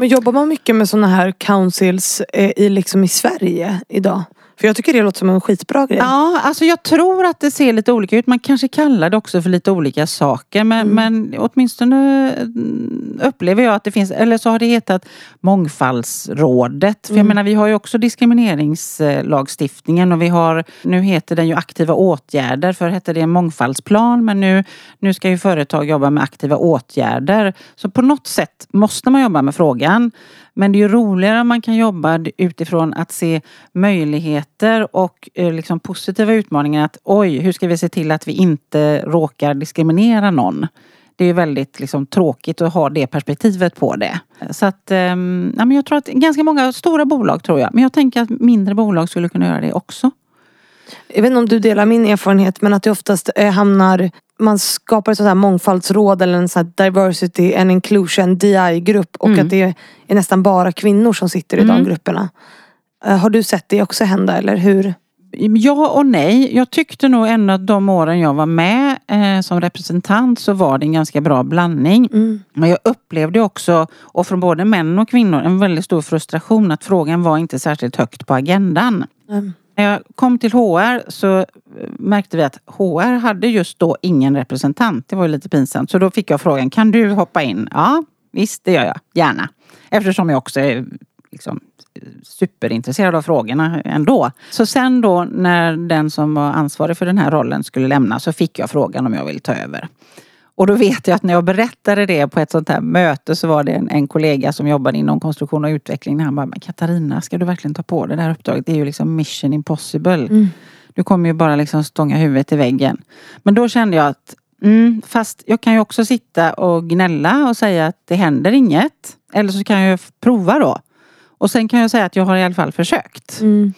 Speaker 2: Men jobbar man mycket med sådana här councils eh, i, liksom i Sverige idag? För jag tycker det låter som en skitbra grej.
Speaker 1: Ja, alltså jag tror att det ser lite olika ut. Man kanske kallar det också för lite olika saker. Men, mm. men åtminstone mm, upplever jag att det finns, eller så har det hetat Mångfaldsrådet. För mm. jag menar vi har ju också diskrimineringslagstiftningen och vi har, nu heter den ju aktiva åtgärder. För hette det en mångfaldsplan men nu, nu ska ju företag jobba med aktiva åtgärder. Så på något sätt måste man jobba med frågan. Men det är ju roligare om man kan jobba utifrån att se möjligheter och eh, liksom positiva utmaningar. Att oj, hur ska vi se till att vi inte råkar diskriminera någon? Det är väldigt liksom, tråkigt att ha det perspektivet på det. Så att, ehm, ja, men jag tror att ganska många stora bolag tror jag. Men jag tänker att mindre bolag skulle kunna göra det också.
Speaker 2: Jag vet inte om du delar min erfarenhet men att det oftast eh, hamnar man skapar ett sånt här mångfaldsråd eller en sån diversity and inclusion DI-grupp och mm. att det är nästan bara kvinnor som sitter i mm. de grupperna. Eh, har du sett det också hända eller hur?
Speaker 1: Ja och nej. Jag tyckte nog ändå att de åren jag var med eh, som representant så var det en ganska bra blandning. Mm. Men jag upplevde också, och från både män och kvinnor, en väldigt stor frustration att frågan var inte särskilt högt på agendan. Mm. När jag kom till HR så eh, märkte vi att HR hade just då ingen representant. Det var ju lite pinsamt. Så då fick jag frågan, kan du hoppa in? Ja, visst det gör jag. Gärna. Eftersom jag också är liksom, eh, superintresserad av frågorna ändå. Så sen då när den som var ansvarig för den här rollen skulle lämna så fick jag frågan om jag ville ta över. Och då vet jag att när jag berättade det på ett sånt här möte så var det en, en kollega som jobbade inom konstruktion och utveckling. Han bara, men Katarina ska du verkligen ta på dig det här uppdraget? Det är ju liksom mission impossible. Mm. Du kommer ju bara liksom stånga huvudet i väggen. Men då kände jag att Mm, fast jag kan ju också sitta och gnälla och säga att det händer inget. Eller så kan jag prova då. Och sen kan jag säga att jag har i alla fall försökt. Mm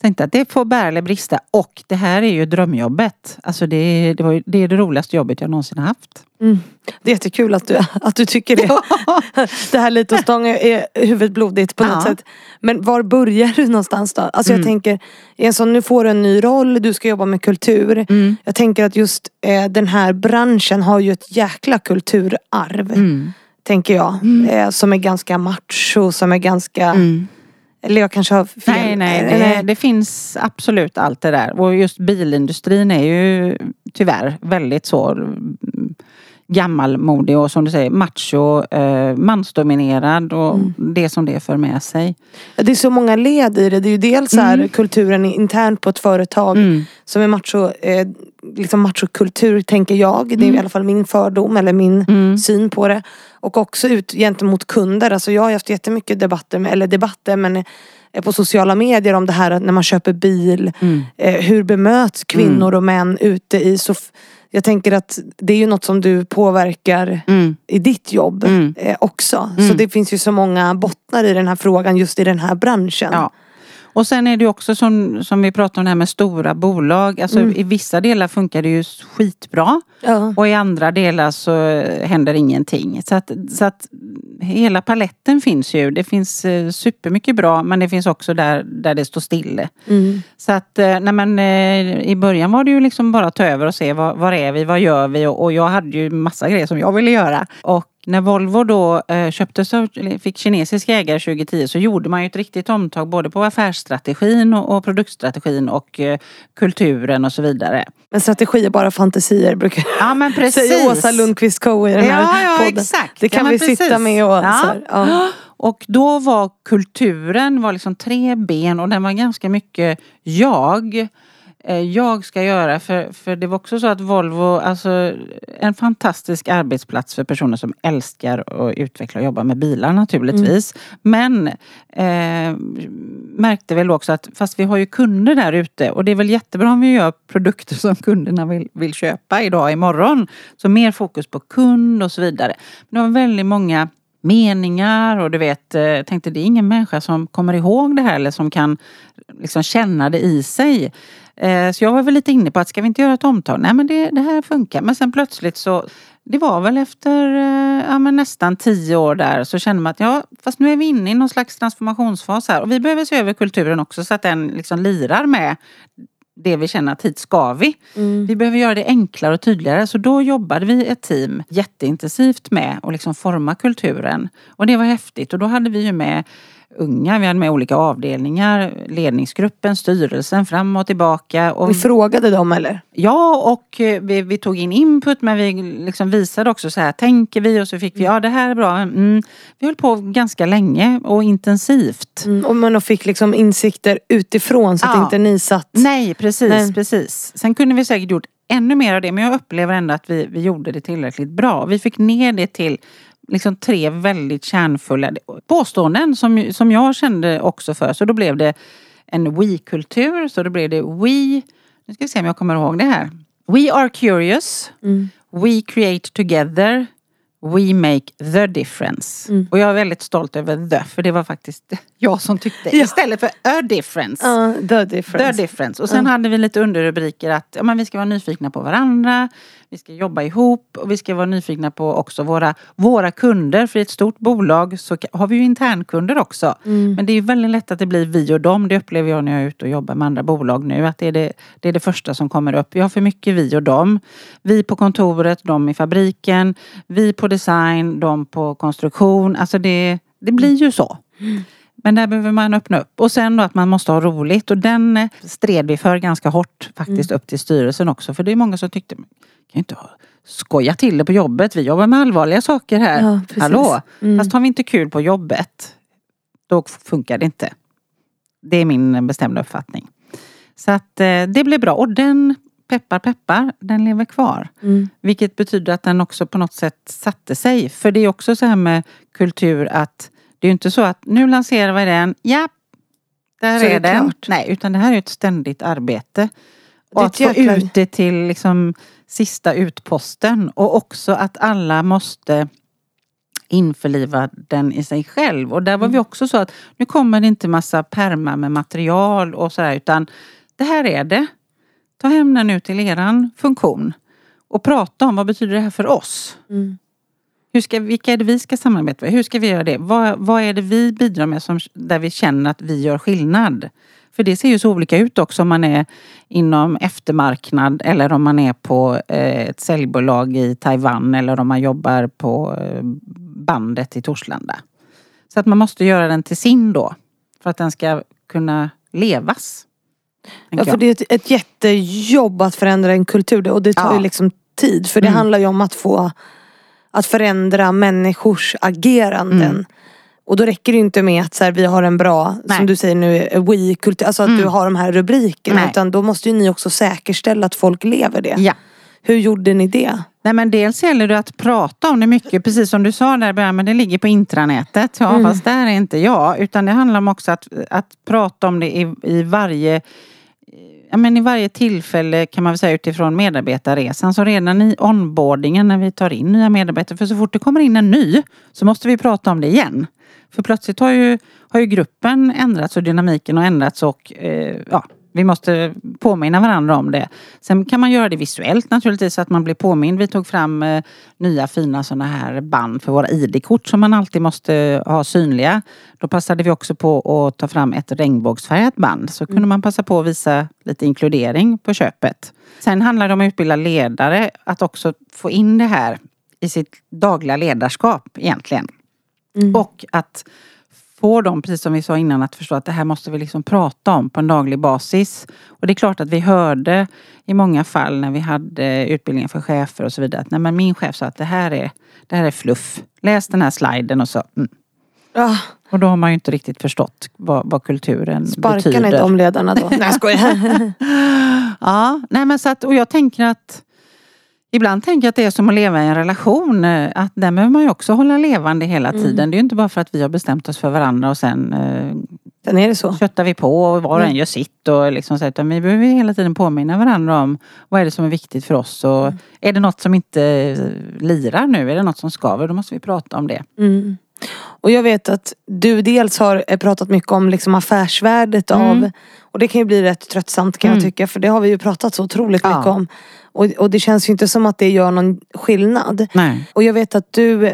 Speaker 1: tänkte att det får bära eller brista. Och det här är ju drömjobbet. Alltså det, det, var, det är det roligaste jobbet jag någonsin har haft. Mm.
Speaker 2: Det är jättekul att du, att du tycker det. det här lite och stång är huvudet blodigt på något ja. sätt. Men var börjar du någonstans då? Alltså mm. jag tänker, en sån, nu får du en ny roll, du ska jobba med kultur. Mm. Jag tänker att just eh, den här branschen har ju ett jäkla kulturarv. Mm. Tänker jag. Mm. Eh, som är ganska macho, som är ganska mm. Eller jag kanske har fel.
Speaker 1: Nej, nej. Det, det, finns absolut allt det där. Och just bilindustrin är ju tyvärr väldigt så mm, gammalmodig och som du säger macho, eh, mansdominerad och mm. det som det för med sig.
Speaker 2: Det är så många led i det. Det är ju dels mm. här kulturen internt på ett företag mm. som är macho, eh, liksom machokultur tänker jag. Det är mm. i alla fall min fördom eller min mm. syn på det. Och också ut gentemot kunder. Alltså jag har haft jättemycket debatter, med, eller debatter men eh, på sociala medier om det här när man köper bil. Mm. Eh, hur bemöts kvinnor mm. och män ute i så jag tänker att det är ju något som du påverkar mm. i ditt jobb eh, också. Så det finns ju så många bottnar i den här frågan just i den här branschen. Ja.
Speaker 1: Och sen är det också som, som vi pratade om det här med stora bolag. Alltså
Speaker 2: Mm.
Speaker 1: i vissa delar funkar det ju skitbra.
Speaker 2: Ja.
Speaker 1: Och i andra delar så händer ingenting. Så att, så att hela paletten finns ju. Det finns eh, supermycket bra men det finns också där, där det står still.
Speaker 2: Mm.
Speaker 1: Så att eh, nej men, eh, i början var det ju liksom bara att ta över och se var, var är vi, vad gör vi och, och jag hade ju massa grejer som jag ville göra. Och när Volvo då eh, köptes av, fick kinesisk ägare 2010 så gjorde man ju ett riktigt omtag både på affärsstrategin och, och produktstrategin och eh, kulturen och så vidare.
Speaker 2: Men strategi är bara fantasier brukar
Speaker 1: Ja men precis.
Speaker 2: säga Åsa Lundqvist Co i den här
Speaker 1: Ja,
Speaker 2: podden.
Speaker 1: exakt.
Speaker 2: Det kan
Speaker 1: ja,
Speaker 2: vi
Speaker 1: precis.
Speaker 2: sitta med och
Speaker 1: ja.
Speaker 2: ja.
Speaker 1: Och då var kulturen var liksom tre ben och den var ganska mycket jag. Eh, Jag ska göra för, för det var också så att Volvo, alltså en fantastisk arbetsplats för personer som älskar att utveckla och jobba med bilar naturligtvis. Men eh, märkte väl också att fast vi har ju kunder där ute och det är väl jättebra om vi gör produkter som kunderna vill, vill köpa idag, imorgon. Så mer fokus på kund och så vidare. Men det var väldigt många meningar och du vet, eh, jag tänkte det är ingen människa som kommer ihåg det här eller som kan liksom känna det i sig. Eh, så jag var väl lite inne på att ska vi inte göra ett omtag? Nej men det, det här funkar. Men sen plötsligt så det var väl efter eh, ja, men nästan tio år där så kände man att ja, fast nu är vi inne i någon slags transformationsfas här och vi behöver se över kulturen också så att den liksom lirar med det vi känner att hit ska vi.
Speaker 2: Mm.
Speaker 1: Vi behöver göra det enklare och tydligare. Så då jobbade vi ett team jätteintensivt med att liksom forma kulturen. Och det var häftigt. Och då hade vi ju med unga, vi hade med olika avdelningar, ledningsgruppen, styrelsen fram och tillbaka. Och
Speaker 2: Vi frågade dem eller?
Speaker 1: Ja, och eh, vi, vi tog in input men vi liksom visade också så här, tänker vi? Och så fick vi, ja det här är bra. Mm. Vi höll på ganska länge och intensivt.
Speaker 2: Mm. Och man fick liksom insikter utifrån så att
Speaker 1: Ja.
Speaker 2: inte ni satt...
Speaker 1: Nej, precis,
Speaker 2: Nej.
Speaker 1: precis. Sen kunde vi säkert gjort ännu mer av det men jag upplever ändå att vi, vi gjorde det tillräckligt bra. Vi fick ner det till liksom tre väldigt kärnfulla påståenden som, som jag kände också för. Så då blev det en we-kultur. Så då blev det we, nu ska vi se om jag kommer ihåg det här. We are curious.
Speaker 2: Mm.
Speaker 1: We create together. We make the difference.
Speaker 2: Mm.
Speaker 1: Och jag är väldigt stolt över the, för det var faktiskt jag som tyckte.
Speaker 2: Ja.
Speaker 1: Istället för a difference.
Speaker 2: Ja, the difference.
Speaker 1: The difference. Och sen hade vi lite underrubriker att ja, men vi ska vara nyfikna på varandra. Vi ska jobba ihop och vi ska vara nyfikna på också våra, våra kunder. För i ett stort bolag så har vi ju internkunder också.
Speaker 2: Mm.
Speaker 1: Men det är väldigt lätt att det blir vi och dem. Det upplever jag när jag är ute och jobbar med andra bolag nu. Att det är det, det, är det första som kommer upp. Vi har för mycket vi och dem. Vi på kontoret, de i fabriken. Vi på design, de på konstruktion. Alltså det, det blir ju så. Men där behöver man öppna upp. Och sen då att man måste ha roligt. Och den eh, stred vi för ganska hårt faktiskt upp till styrelsen också. För det är många som tyckte, "Men kan ju inte skoja till det på jobbet. Vi jobbar med allvarliga saker här.
Speaker 2: Ja, precis.
Speaker 1: Hallå!
Speaker 2: Mm.
Speaker 1: Fast har vi inte kul på jobbet, då funkar det inte. Det är min bestämda uppfattning. Så att eh, det blev bra. Och den, peppar peppar, den lever kvar.
Speaker 2: Mm.
Speaker 1: Vilket betyder att den också på något sätt satte sig. För det är också så här med kultur att det är inte så att nu lanserar vi den, ja, där
Speaker 2: Så är
Speaker 1: är den.
Speaker 2: klart.
Speaker 1: Nej, utan det här är ett ständigt arbete. Och att få ut det till liksom sista utposten. Och också att alla måste införliva den i sig själv. Och där var vi också så att nu kommer det inte massa permar med material och sådär utan det här är det. Ta hem den nu till eran funktion. Och prata om vad betyder det här för oss?
Speaker 2: Mm.
Speaker 1: Hur ska, vilka är det vi ska samarbeta med? Hur ska vi göra det? Vad, vad är det vi bidrar med som, där vi känner att vi gör skillnad? För det ser ju så olika ut också om man är inom eftermarknad eller om man är på eh, ett säljbolag i Taiwan eller om man jobbar på eh, bandet i Torslanda. Så att man måste göra den till sin då. För att den ska kunna levas.
Speaker 2: Ja, för det är ett, ett jättejobb att förändra en kultur och det tar
Speaker 1: Ja.
Speaker 2: ju liksom tid. För det
Speaker 1: Mm.
Speaker 2: handlar ju om att få att förändra människors ageranden.
Speaker 1: Mm.
Speaker 2: Och då räcker det inte med att så här, vi har en bra,
Speaker 1: Nej.
Speaker 2: som du säger nu, we-kultur, alltså att
Speaker 1: Mm.
Speaker 2: du har de här rubrikerna.
Speaker 1: Nej.
Speaker 2: Utan då måste ju ni också säkerställa att folk lever det.
Speaker 1: Ja.
Speaker 2: Hur gjorde ni det?
Speaker 1: Nej men dels gäller det att prata om det mycket, precis som du sa där början, men det ligger på intranätet. Ja
Speaker 2: Mm.
Speaker 1: fast där är inte jag. Utan det handlar om också att, att prata om det i, i varje ja, men i varje tillfälle kan man väl säga utifrån medarbetarresan. Så redan i onboardingen när vi tar in nya medarbetare. För så fort det kommer in en ny så måste vi prata om det igen. För plötsligt har ju, har ju gruppen ändrats och dynamiken har ändrats och eh, ja, vi måste påminna varandra om det. Sen kan man göra det visuellt naturligtvis så att man blir påmind. Vi tog fram eh, nya fina sådana här band för våra ID-kort som man alltid måste ha synliga. Då passade vi också på att ta fram ett regnbågsfärgat band. Så kunde man passa på att visa lite inkludering på köpet. Sen handlar det om att utbilda ledare att också få in det här i sitt dagliga ledarskap egentligen.
Speaker 2: Mm.
Speaker 1: Och att få dem, precis som vi sa innan, att förstå att det här måste vi liksom prata om på en daglig basis. Och det är klart att vi hörde i många fall när vi hade utbildningen för chefer och så vidare att nej, men min chef sa att det här är, det här är fluff. Läs den här sliden och så. Mm.
Speaker 2: Ah,
Speaker 1: Och då har man ju inte riktigt förstått vad, vad kulturen
Speaker 2: sparkar
Speaker 1: betyder.
Speaker 2: ni de ledarna då? Nej jag skojar.
Speaker 1: Ja, nej men så att, och jag tänker att Ibland tänker jag att det är som att leva i en relation. eh, Att den behöver man ju också hålla levande hela
Speaker 2: Mm.
Speaker 1: tiden. Det är ju inte bara för att vi har bestämt oss för varandra och sen eh,
Speaker 2: Sen är det så.
Speaker 1: köttar vi på och var och en
Speaker 2: Mm.
Speaker 1: gör sitt. Och liksom så, utan vi behöver hela tiden påminna varandra om vad är det som är viktigt för oss. Och
Speaker 2: Mm.
Speaker 1: Är det något som inte eh, lirar nu, är det något som skaver, då måste vi prata om det.
Speaker 2: Mm. Och jag vet att du dels har eh, pratat mycket om liksom affärsvärdet
Speaker 1: Mm.
Speaker 2: av och det kan ju bli rätt tröttsamt kan jag
Speaker 1: Mm.
Speaker 2: tycka för det har vi ju pratat så otroligt
Speaker 1: Ja.
Speaker 2: mycket om. Och, och det känns ju inte som att det gör någon skillnad.
Speaker 1: Nej.
Speaker 2: Och jag vet att du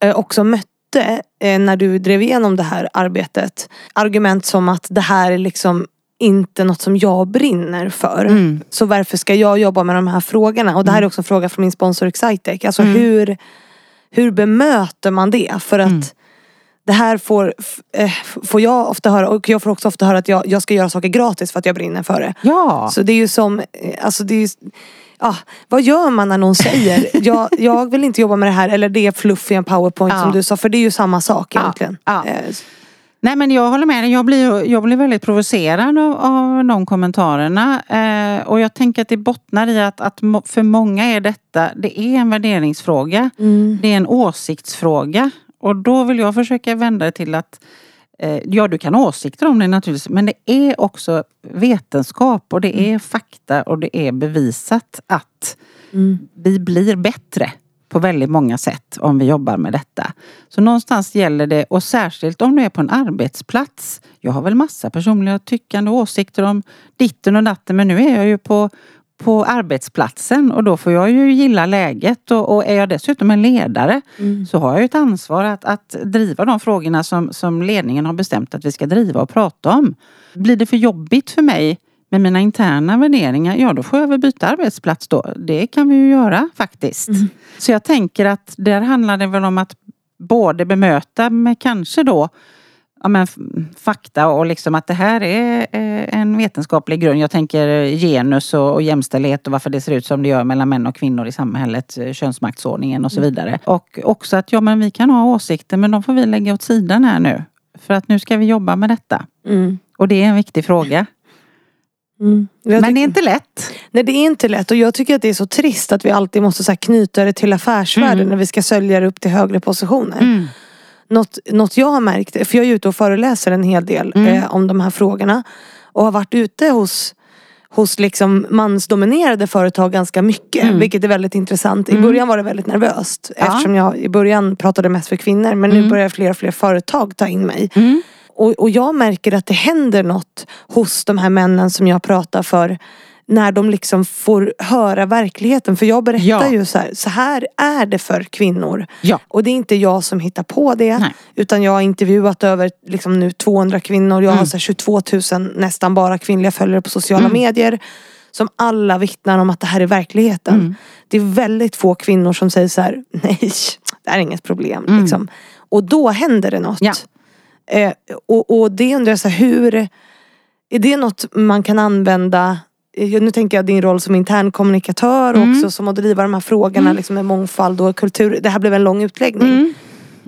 Speaker 2: eh, också mötte eh, när du drev igenom det här arbetet argument som att det här är liksom inte något som jag brinner för.
Speaker 1: Mm.
Speaker 2: Så varför ska jag jobba med de här frågorna? Och det här är också en fråga från min sponsor Excitec. Alltså
Speaker 1: Mm.
Speaker 2: hur, hur bemöter man det? För att
Speaker 1: Mm.
Speaker 2: Det här får, eh, får jag ofta höra och jag får också ofta höra att jag, jag ska göra saker gratis för att jag brinner för det.
Speaker 1: Ja.
Speaker 2: Så det är ju som, eh, alltså det är ju, ja, vad gör man när någon säger jag, jag vill inte jobba med det här eller det är fluff i en powerpoint
Speaker 1: Ja.
Speaker 2: som du sa för det är ju samma sak egentligen.
Speaker 1: Ja.
Speaker 2: Eh,
Speaker 1: Nej men jag håller med dig. Jag blir, jag blir väldigt provocerad av, av de kommentarerna. Eh, och jag tänker att det bottnar i att, att för många är detta, det är en värderingsfråga.
Speaker 2: Mm.
Speaker 1: Det är en åsiktsfråga. Och då vill jag försöka vända det till att eh, Ja, du kan ha åsikter om det naturligtvis, men det är också vetenskap och det är fakta och det är bevisat att
Speaker 2: Mm.
Speaker 1: vi blir bättre på väldigt många sätt om vi jobbar med detta. Så någonstans gäller det, och särskilt om du är på en arbetsplats. Jag har väl massa personliga tyckande och åsikter om ditten och datten men nu är jag ju på, på arbetsplatsen och då får jag ju gilla läget och, och är jag dessutom en ledare
Speaker 2: Mm.
Speaker 1: så har jag ett ansvar att, att driva de frågorna som, som ledningen har bestämt att vi ska driva och prata om. Blir det för jobbigt för mig med mina interna värderingar, ja då får jag väl byta arbetsplats då. Det kan vi ju göra faktiskt. Så jag tänker att där handlar det väl om att både bemöta med kanske då ja, men, fakta och liksom att det här är eh, en vetenskaplig grund. Jag tänker genus och, och jämställdhet och varför det ser ut som det gör mellan män och kvinnor i samhället, eh, könsmaktsordningen och så vidare. Och också att ja men vi kan ha åsikter men de får vi lägga åt sidan här nu. För att nu ska vi jobba med detta.
Speaker 2: Mm.
Speaker 1: Och det är en viktig fråga.
Speaker 2: Mm.
Speaker 1: Men det är inte lätt.
Speaker 2: Nej det är inte lätt och jag tycker att det är så trist att vi alltid måste så knyta det till affärsvärlden
Speaker 1: Mm.
Speaker 2: när vi ska sälja det upp till högre positioner. Något, något jag har märkt, för jag är ute och föreläser en hel del
Speaker 1: Mm.
Speaker 2: eh, om de här frågorna och har varit ute hos hos liksom mansdominerade företag ganska mycket.
Speaker 1: Mm.
Speaker 2: Vilket är väldigt intressant. I
Speaker 1: Mm.
Speaker 2: början var det väldigt nervöst.
Speaker 1: Ja.
Speaker 2: Eftersom jag i början pratade mest för kvinnor. Men nu
Speaker 1: Mm.
Speaker 2: börjar fler och fler företag ta in mig.
Speaker 1: Mm.
Speaker 2: Och, och jag märker att det händer något hos de här männen som jag pratar för. När de liksom får höra verkligheten. För jag berättar
Speaker 1: Ja.
Speaker 2: ju så här, så här är det för kvinnor.
Speaker 1: Ja.
Speaker 2: Och det är inte jag som hittar på det.
Speaker 1: Nej.
Speaker 2: Utan jag har intervjuat över liksom nu 200 kvinnor. Jag har
Speaker 1: Mm.
Speaker 2: så här 22 000 nästan bara kvinnliga följare på sociala
Speaker 1: Mm.
Speaker 2: medier. Som alla vittnar om att det här är verkligheten.
Speaker 1: Mm.
Speaker 2: Det är väldigt få kvinnor som säger så här, nej det här är inget problem.
Speaker 1: Mm.
Speaker 2: Liksom. Och då händer det något.
Speaker 1: Ja.
Speaker 2: Eh, och, och det undrar jag så här, hur Är det något man kan använda nu tänker jag din roll som intern kommunikatör
Speaker 1: Mm.
Speaker 2: också som att driva de här frågorna
Speaker 1: Mm.
Speaker 2: liksom med mångfald och kultur. Det här blev en lång utläggning.
Speaker 1: Mm.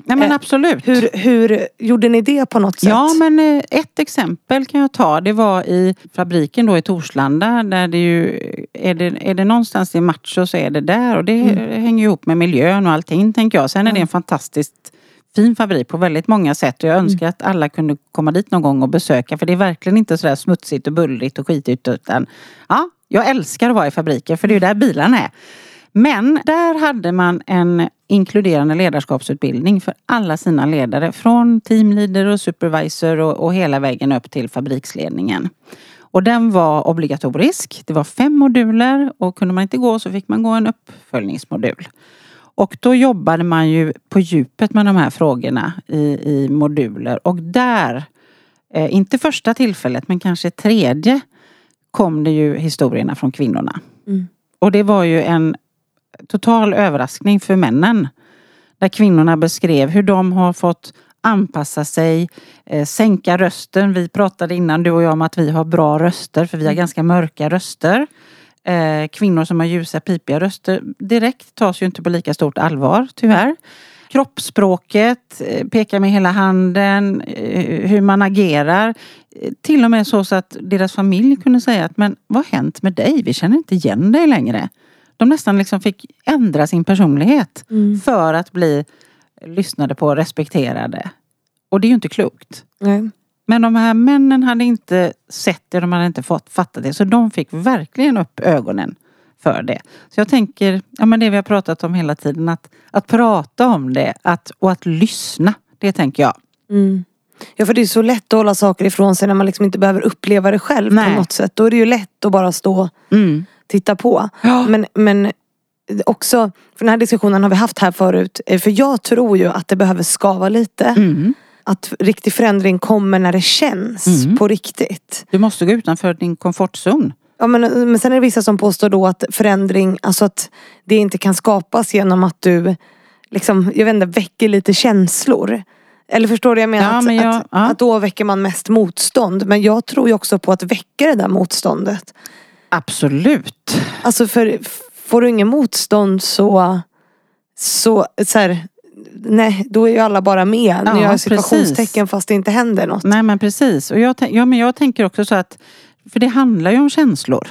Speaker 1: Nej men
Speaker 2: Eh,
Speaker 1: absolut.
Speaker 2: Hur, hur gjorde ni det på något sätt?
Speaker 1: Ja men eh, ett exempel kan jag ta. Det var i fabriken då i Torslanda. Där det ju, är, det, är det någonstans i macho så är det där. Och det
Speaker 2: Mm.
Speaker 1: hänger ihop med miljön och allting tänker jag. Sen är det en fantastiskt fin fabrik på väldigt många sätt och jag önskar att alla kunde komma dit någon gång och besöka för det är verkligen inte sådär smutsigt och bullrigt och skitigt utan ja, jag älskar att vara i fabriker för det är ju där bilarna är. Men där hade man en inkluderande ledarskapsutbildning för alla sina ledare. Från teamleader och supervisor och, och hela vägen upp till fabriksledningen. Och den var obligatorisk. Det var fem moduler och kunde man inte gå så fick man gå en uppföljningsmodul. Och då jobbade man ju på djupet med de här frågorna i, i moduler och där, eh, inte första tillfället men kanske tredje, kom det ju historierna från kvinnorna.
Speaker 2: Mm.
Speaker 1: Och det var ju en total överraskning för männen. Där kvinnorna beskrev hur de har fått anpassa sig, eh, sänka rösten. Vi pratade innan du och jag om att vi har bra röster för vi har
Speaker 2: Mm.
Speaker 1: ganska mörka röster. Eh, kvinnor som har ljusa pipiga röster direkt tas ju inte på lika stort allvar tyvärr. Kroppsspråket, eh, peka med hela handen, eh, hur man agerar. Eh, Till och med så, så att deras familj kunde säga att men vad har hänt med dig? Vi känner inte igen dig längre. De nästan liksom fick ändra sin personlighet
Speaker 2: Mm.
Speaker 1: för att bli lyssnade på och respekterade. Och det är ju inte klokt.
Speaker 2: Nej.
Speaker 1: Men de här männen hade inte sett det, de hade inte fått fatta det. Så de fick verkligen upp ögonen för det. Så jag tänker, ja men det vi har pratat om hela tiden, att, att prata om det att, och att lyssna. Det tänker jag.
Speaker 2: Mm. Ja för det är så lätt att hålla saker ifrån sig när man liksom inte behöver uppleva det själv
Speaker 1: Nej.
Speaker 2: på något sätt. Då är det ju lätt att bara stå
Speaker 1: Mm.
Speaker 2: titta på.
Speaker 1: Ja.
Speaker 2: Men, men också, för den här diskussionen har vi haft här förut. eh, För jag tror ju att det behöver skava lite.
Speaker 1: Mm.
Speaker 2: Att riktig förändring kommer när det känns
Speaker 1: Mm.
Speaker 2: på riktigt.
Speaker 1: Du måste gå utanför din komfortzon.
Speaker 2: Ja, men, men sen är det vissa som påstår då att förändring, alltså att det inte kan skapas genom att du liksom, jag vet inte, väcker lite känslor. Eller förstår du? Jag menar
Speaker 1: Ja,
Speaker 2: att,
Speaker 1: men jag-
Speaker 2: att,
Speaker 1: ja.
Speaker 2: att då väcker man mest motstånd. Men jag tror ju också på att väcka det där motståndet.
Speaker 1: Absolut.
Speaker 2: Alltså för får du ingen motstånd så, så, så här, nej, då är ju alla bara med.
Speaker 1: Ja,
Speaker 2: nu gör jag situationstecken fast det inte händer något.
Speaker 1: Nej men precis. Och jag, ja, men jag tänker också så att, för det handlar ju om känslor.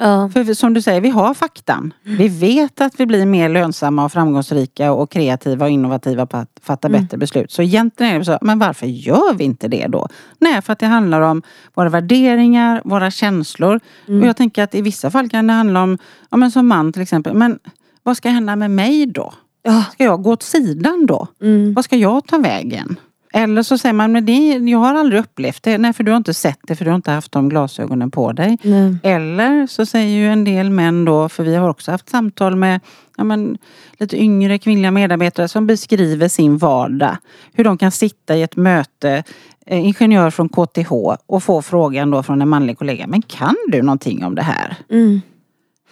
Speaker 2: Ja.
Speaker 1: För som du säger, vi har faktan. Vi vet att vi blir mer lönsamma och framgångsrika och kreativa och innovativa på att fatta bättre beslut. Så egentligen är det så, men varför gör vi inte det då? Nej, för att det handlar om våra värderingar, våra känslor. Och jag tänker att i vissa fall kan det handla om, ja men som man till exempel, men vad ska hända med mig då?
Speaker 2: Ja.
Speaker 1: Ska jag gå åt sidan då?
Speaker 2: Mm.
Speaker 1: Vad ska jag ta vägen? Eller så säger man, men det, jag har aldrig upplevt det. Nej, för du har inte sett det, för du har inte haft de glasögonen på dig.
Speaker 2: Nej.
Speaker 1: Eller så säger ju en del män då, för vi har också haft samtal med ja, men, lite yngre kvinnliga medarbetare som beskriver sin vardag. Hur de kan sitta i ett möte, eh, ingenjör från KTH och få frågan då från en manlig kollega, men kan du någonting om det här?
Speaker 2: Mm.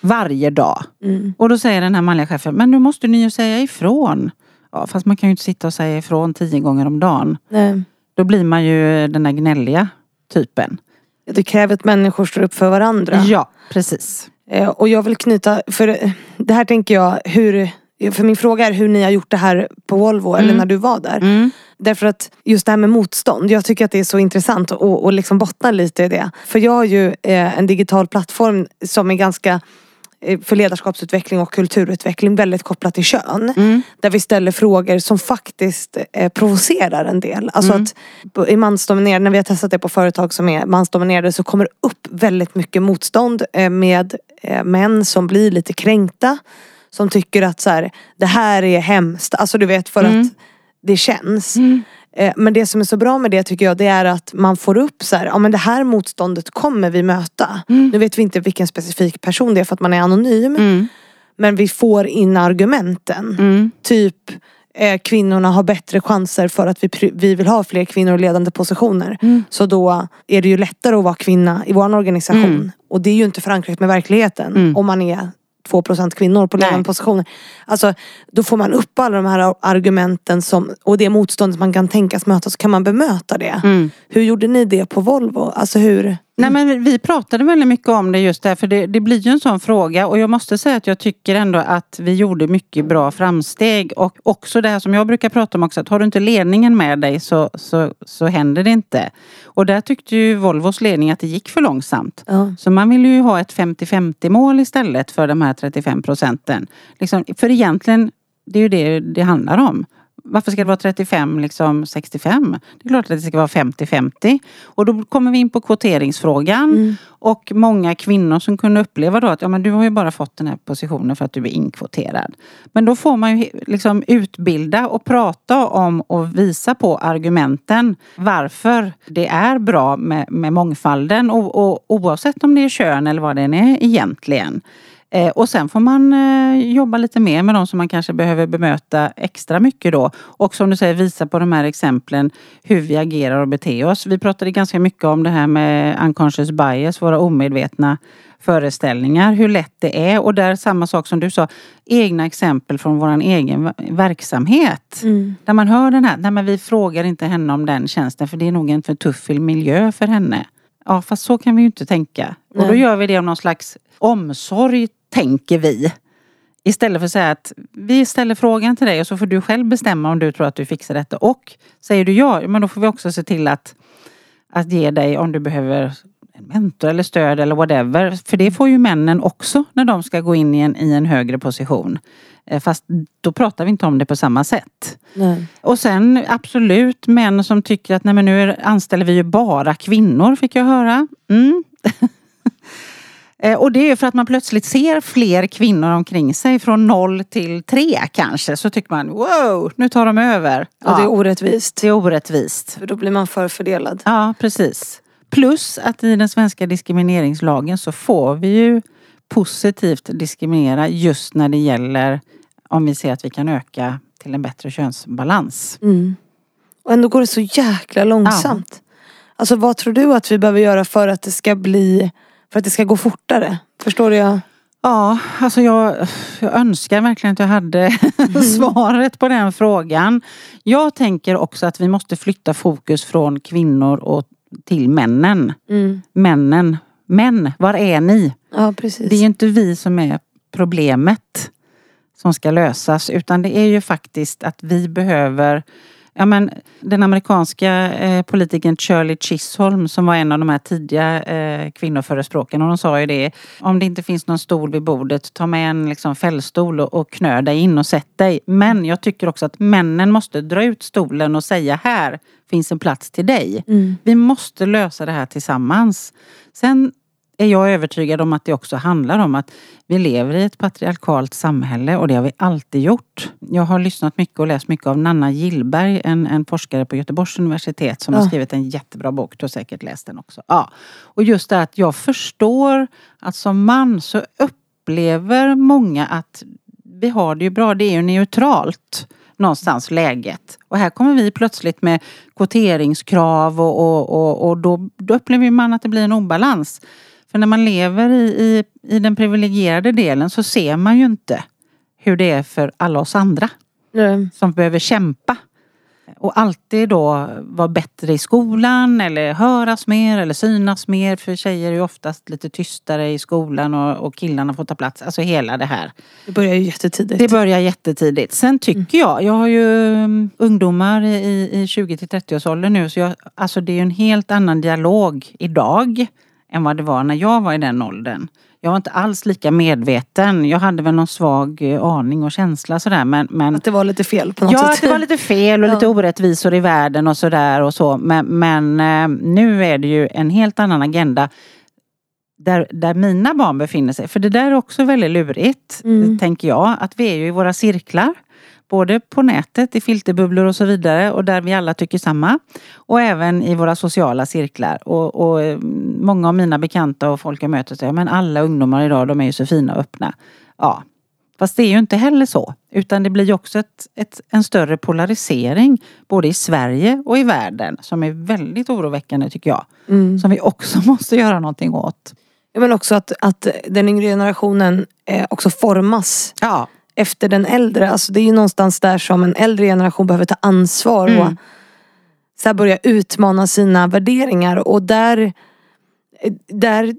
Speaker 1: Varje dag.
Speaker 2: Mm.
Speaker 1: Och då säger den här manliga chefen, men nu måste ni ju säga ifrån. Ja, fast man kan ju inte sitta och säga ifrån tio gånger om dagen.
Speaker 2: Nej.
Speaker 1: Då blir man ju den där gnälliga typen.
Speaker 2: Det kräver att människor står upp för varandra.
Speaker 1: Ja, precis.
Speaker 2: Eh, Och jag vill knyta, för eh, det här tänker jag hur för min fråga är hur ni har gjort det här på Volvo eller
Speaker 1: Mm.
Speaker 2: när du var där.
Speaker 1: Mm.
Speaker 2: Därför att just det här med motstånd, jag tycker att det är så intressant att och liksom bottna lite i det. För jag har ju eh, en digital plattform som är ganska för ledarskapsutveckling och kulturutveckling väldigt kopplat till kön.
Speaker 1: Mm.
Speaker 2: Där vi ställer frågor som faktiskt eh, provocerar en del. Alltså
Speaker 1: Mm.
Speaker 2: att i mansdominerade, när vi har testat det på företag som är mansdominerade så kommer det upp väldigt mycket motstånd eh, med eh, män som blir lite kränkta. Som tycker att så här, det här är hemskt. Alltså du vet för
Speaker 1: Mm.
Speaker 2: att det känns.
Speaker 1: Mm.
Speaker 2: Eh, Men det som är så bra med det tycker jag det är att man får upp så här, ja men det här motståndet kommer vi möta.
Speaker 1: Mm.
Speaker 2: Nu vet vi inte vilken specifik person det är för att man är anonym.
Speaker 1: Mm.
Speaker 2: Men vi får in argumenten.
Speaker 1: Mm.
Speaker 2: Typ eh, kvinnorna har bättre chanser för att vi, vi vill ha fler kvinnor i ledande positioner.
Speaker 1: Mm.
Speaker 2: Så då är det ju lättare att vara kvinna i vår organisation.
Speaker 1: Mm.
Speaker 2: Och det är ju inte förankrat med verkligheten.
Speaker 1: Mm.
Speaker 2: Om man är 2% kvinnor på ledande positioner. Alltså då får man upp alla de här argumenten som, och det motståndet man kan tänkas möta så kan man bemöta det.
Speaker 1: Mm.
Speaker 2: Hur gjorde ni det på Volvo? Alltså hur?
Speaker 1: Nej men vi pratade väldigt mycket om det just där för det, det blir ju en sån fråga och jag måste säga att jag tycker ändå att vi gjorde mycket bra framsteg och också det här som jag brukar prata om också att har du inte ledningen med dig så, så, så händer det inte. Och där tyckte ju Volvos ledning att det gick för långsamt.
Speaker 2: Ja.
Speaker 1: Så man vill ju ha ett 50-50 mål istället för de här 35 procenten. Liksom, för egentligen, det är ju det det handlar om. Varför ska det vara 35, liksom 65? Det är klart att det ska vara 50-50. Och då kommer vi in på kvoteringsfrågan.
Speaker 2: Mm.
Speaker 1: Och många kvinnor som kunde uppleva då att ja, men du har ju bara fått den här positionen för att du är inkvoterad. Men då får man ju liksom utbilda och prata om och visa på argumenten varför det är bra med, med mångfalden och, och, oavsett om det är kön eller vad det är egentligen. Eh, och sen får man eh, jobba lite mer med de som man kanske behöver bemöta extra mycket då. Och som du säger visa på de här exemplen hur vi agerar och beter oss. Vi pratade ganska mycket om det här med unconscious bias, våra omedvetna föreställningar, hur lätt det är. Och där samma sak som du sa, egna exempel från vår egen verksamhet.
Speaker 2: Mm.
Speaker 1: Där man hör den här, nej men vi frågar inte henne om den tjänsten för det är nog en för tuff miljö för henne. Ja fast så kan vi ju inte tänka. Och då
Speaker 2: Nej.
Speaker 1: gör vi det av någon slags omsorg, tänker vi. Istället för att säga att vi ställer frågan till dig och så får du själv bestämma om du tror att du fixar detta. Och säger du ja, men då får vi också se till att, att ge dig om du behöver en mentor eller stöd eller whatever. För det får ju männen också när de ska gå in i en, i en högre position. Eh, Fast då pratar vi inte om det på samma sätt.
Speaker 2: Nej.
Speaker 1: Och sen absolut män som tycker att nej men nu anställer vi ju bara kvinnor fick jag höra. Mm. Eh, Och det är ju för att man plötsligt ser fler kvinnor omkring sig från noll till tre kanske. Så tycker man wow, nu tar de över.
Speaker 2: Och det är
Speaker 1: Ja,
Speaker 2: orättvist.
Speaker 1: det är orättvist.
Speaker 2: För då blir man förfördelad.
Speaker 1: Ja, precis. Plus att i den svenska diskrimineringslagen så får vi ju positivt diskriminera just när det gäller om vi ser att vi kan öka till en bättre könsbalans.
Speaker 2: Mm. Och ändå går det så jäkla långsamt. Alltså vad tror du att vi behöver göra för att det ska bli för att det ska gå fortare? Förstår du? Jag?
Speaker 1: Ja, alltså jag, jag önskar verkligen att jag hade svaret på den frågan. Jag tänker också att vi måste flytta fokus från kvinnor och till männen.
Speaker 2: Mm.
Speaker 1: Männen. Män, var är ni?
Speaker 2: Ja precis.
Speaker 1: Det är ju inte vi som är problemet som ska lösas utan det är ju faktiskt att vi behöver Ja, men den amerikanska eh, politikern Shirley Chisholm som var en av de här tidiga eh, kvinnoförespråkarna. Hon sa ju det. Om det inte finns någon stol vid bordet, ta med en liksom, fällstol och, och knö dig in och sätt dig. Men jag tycker också att männen måste dra ut stolen och säga här finns en plats till dig.
Speaker 2: Mm.
Speaker 1: Vi måste lösa det här tillsammans. Sen är jag övertygad om att det också handlar om att vi lever i ett patriarkalt samhälle och det har vi alltid gjort. Jag har lyssnat mycket och läst mycket av Nanna Gillberg, en, en forskare på Göteborgs universitet som
Speaker 2: Ja.
Speaker 1: har skrivit en jättebra bok. Du har säkert läst den också. Ja. Och just det att jag förstår att som man så upplever många att vi har det ju bra. Det är ju neutralt någonstans läget. Och här kommer vi plötsligt med kvoteringskrav och, och, och, och då, då upplever man att det blir en obalans. För när man lever i, i, i den privilegierade delen så ser man ju inte hur det är för alla oss andra
Speaker 2: Nej.
Speaker 1: som behöver kämpa. Och alltid då vara bättre i skolan eller höras mer eller synas mer. För tjejer är ju oftast lite tystare i skolan och, och killarna får ta plats. Alltså hela det här.
Speaker 2: Det börjar ju jättetidigt.
Speaker 1: Det börjar jättetidigt. Sen tycker jag, jag har ju um, ungdomar i, i 20 till 30-årsåldern nu. Så jag, alltså det är ju en helt annan dialog idag än vad det var när jag var i den åldern. Jag var inte alls lika medveten. Jag hade väl någon svag eh, aning och känsla sådär men, men
Speaker 2: Att det var lite fel på något
Speaker 1: Ja,
Speaker 2: sätt.
Speaker 1: att det var lite fel och
Speaker 2: Ja.
Speaker 1: lite orättvisor i världen och sådär och så. Men, men eh, nu är det ju en helt annan agenda där, där mina barn befinner sig. För det där är också väldigt lurigt,
Speaker 2: Mm.
Speaker 1: tänker jag. Att vi är ju i våra cirklar. Både på nätet, i filterbubblor och så vidare och där vi alla tycker samma. Och även i våra sociala cirklar. Och, och eh, många av mina bekanta och folk jag möter säger men alla ungdomar idag de är ju så fina och öppna. Ja, Fast det är ju inte heller så. Utan det blir ju också ett, ett, en större polarisering både i Sverige och i världen som är väldigt oroväckande tycker jag.
Speaker 2: Mm.
Speaker 1: Som vi också måste göra någonting åt.
Speaker 2: Ja, men också att, att den yngre generationen eh, också formas
Speaker 1: Ja,
Speaker 2: efter den äldre. Alltså det är ju någonstans där som en äldre generation behöver ta ansvar och
Speaker 1: Mm.
Speaker 2: så här börja utmana sina värderingar. Och där, där,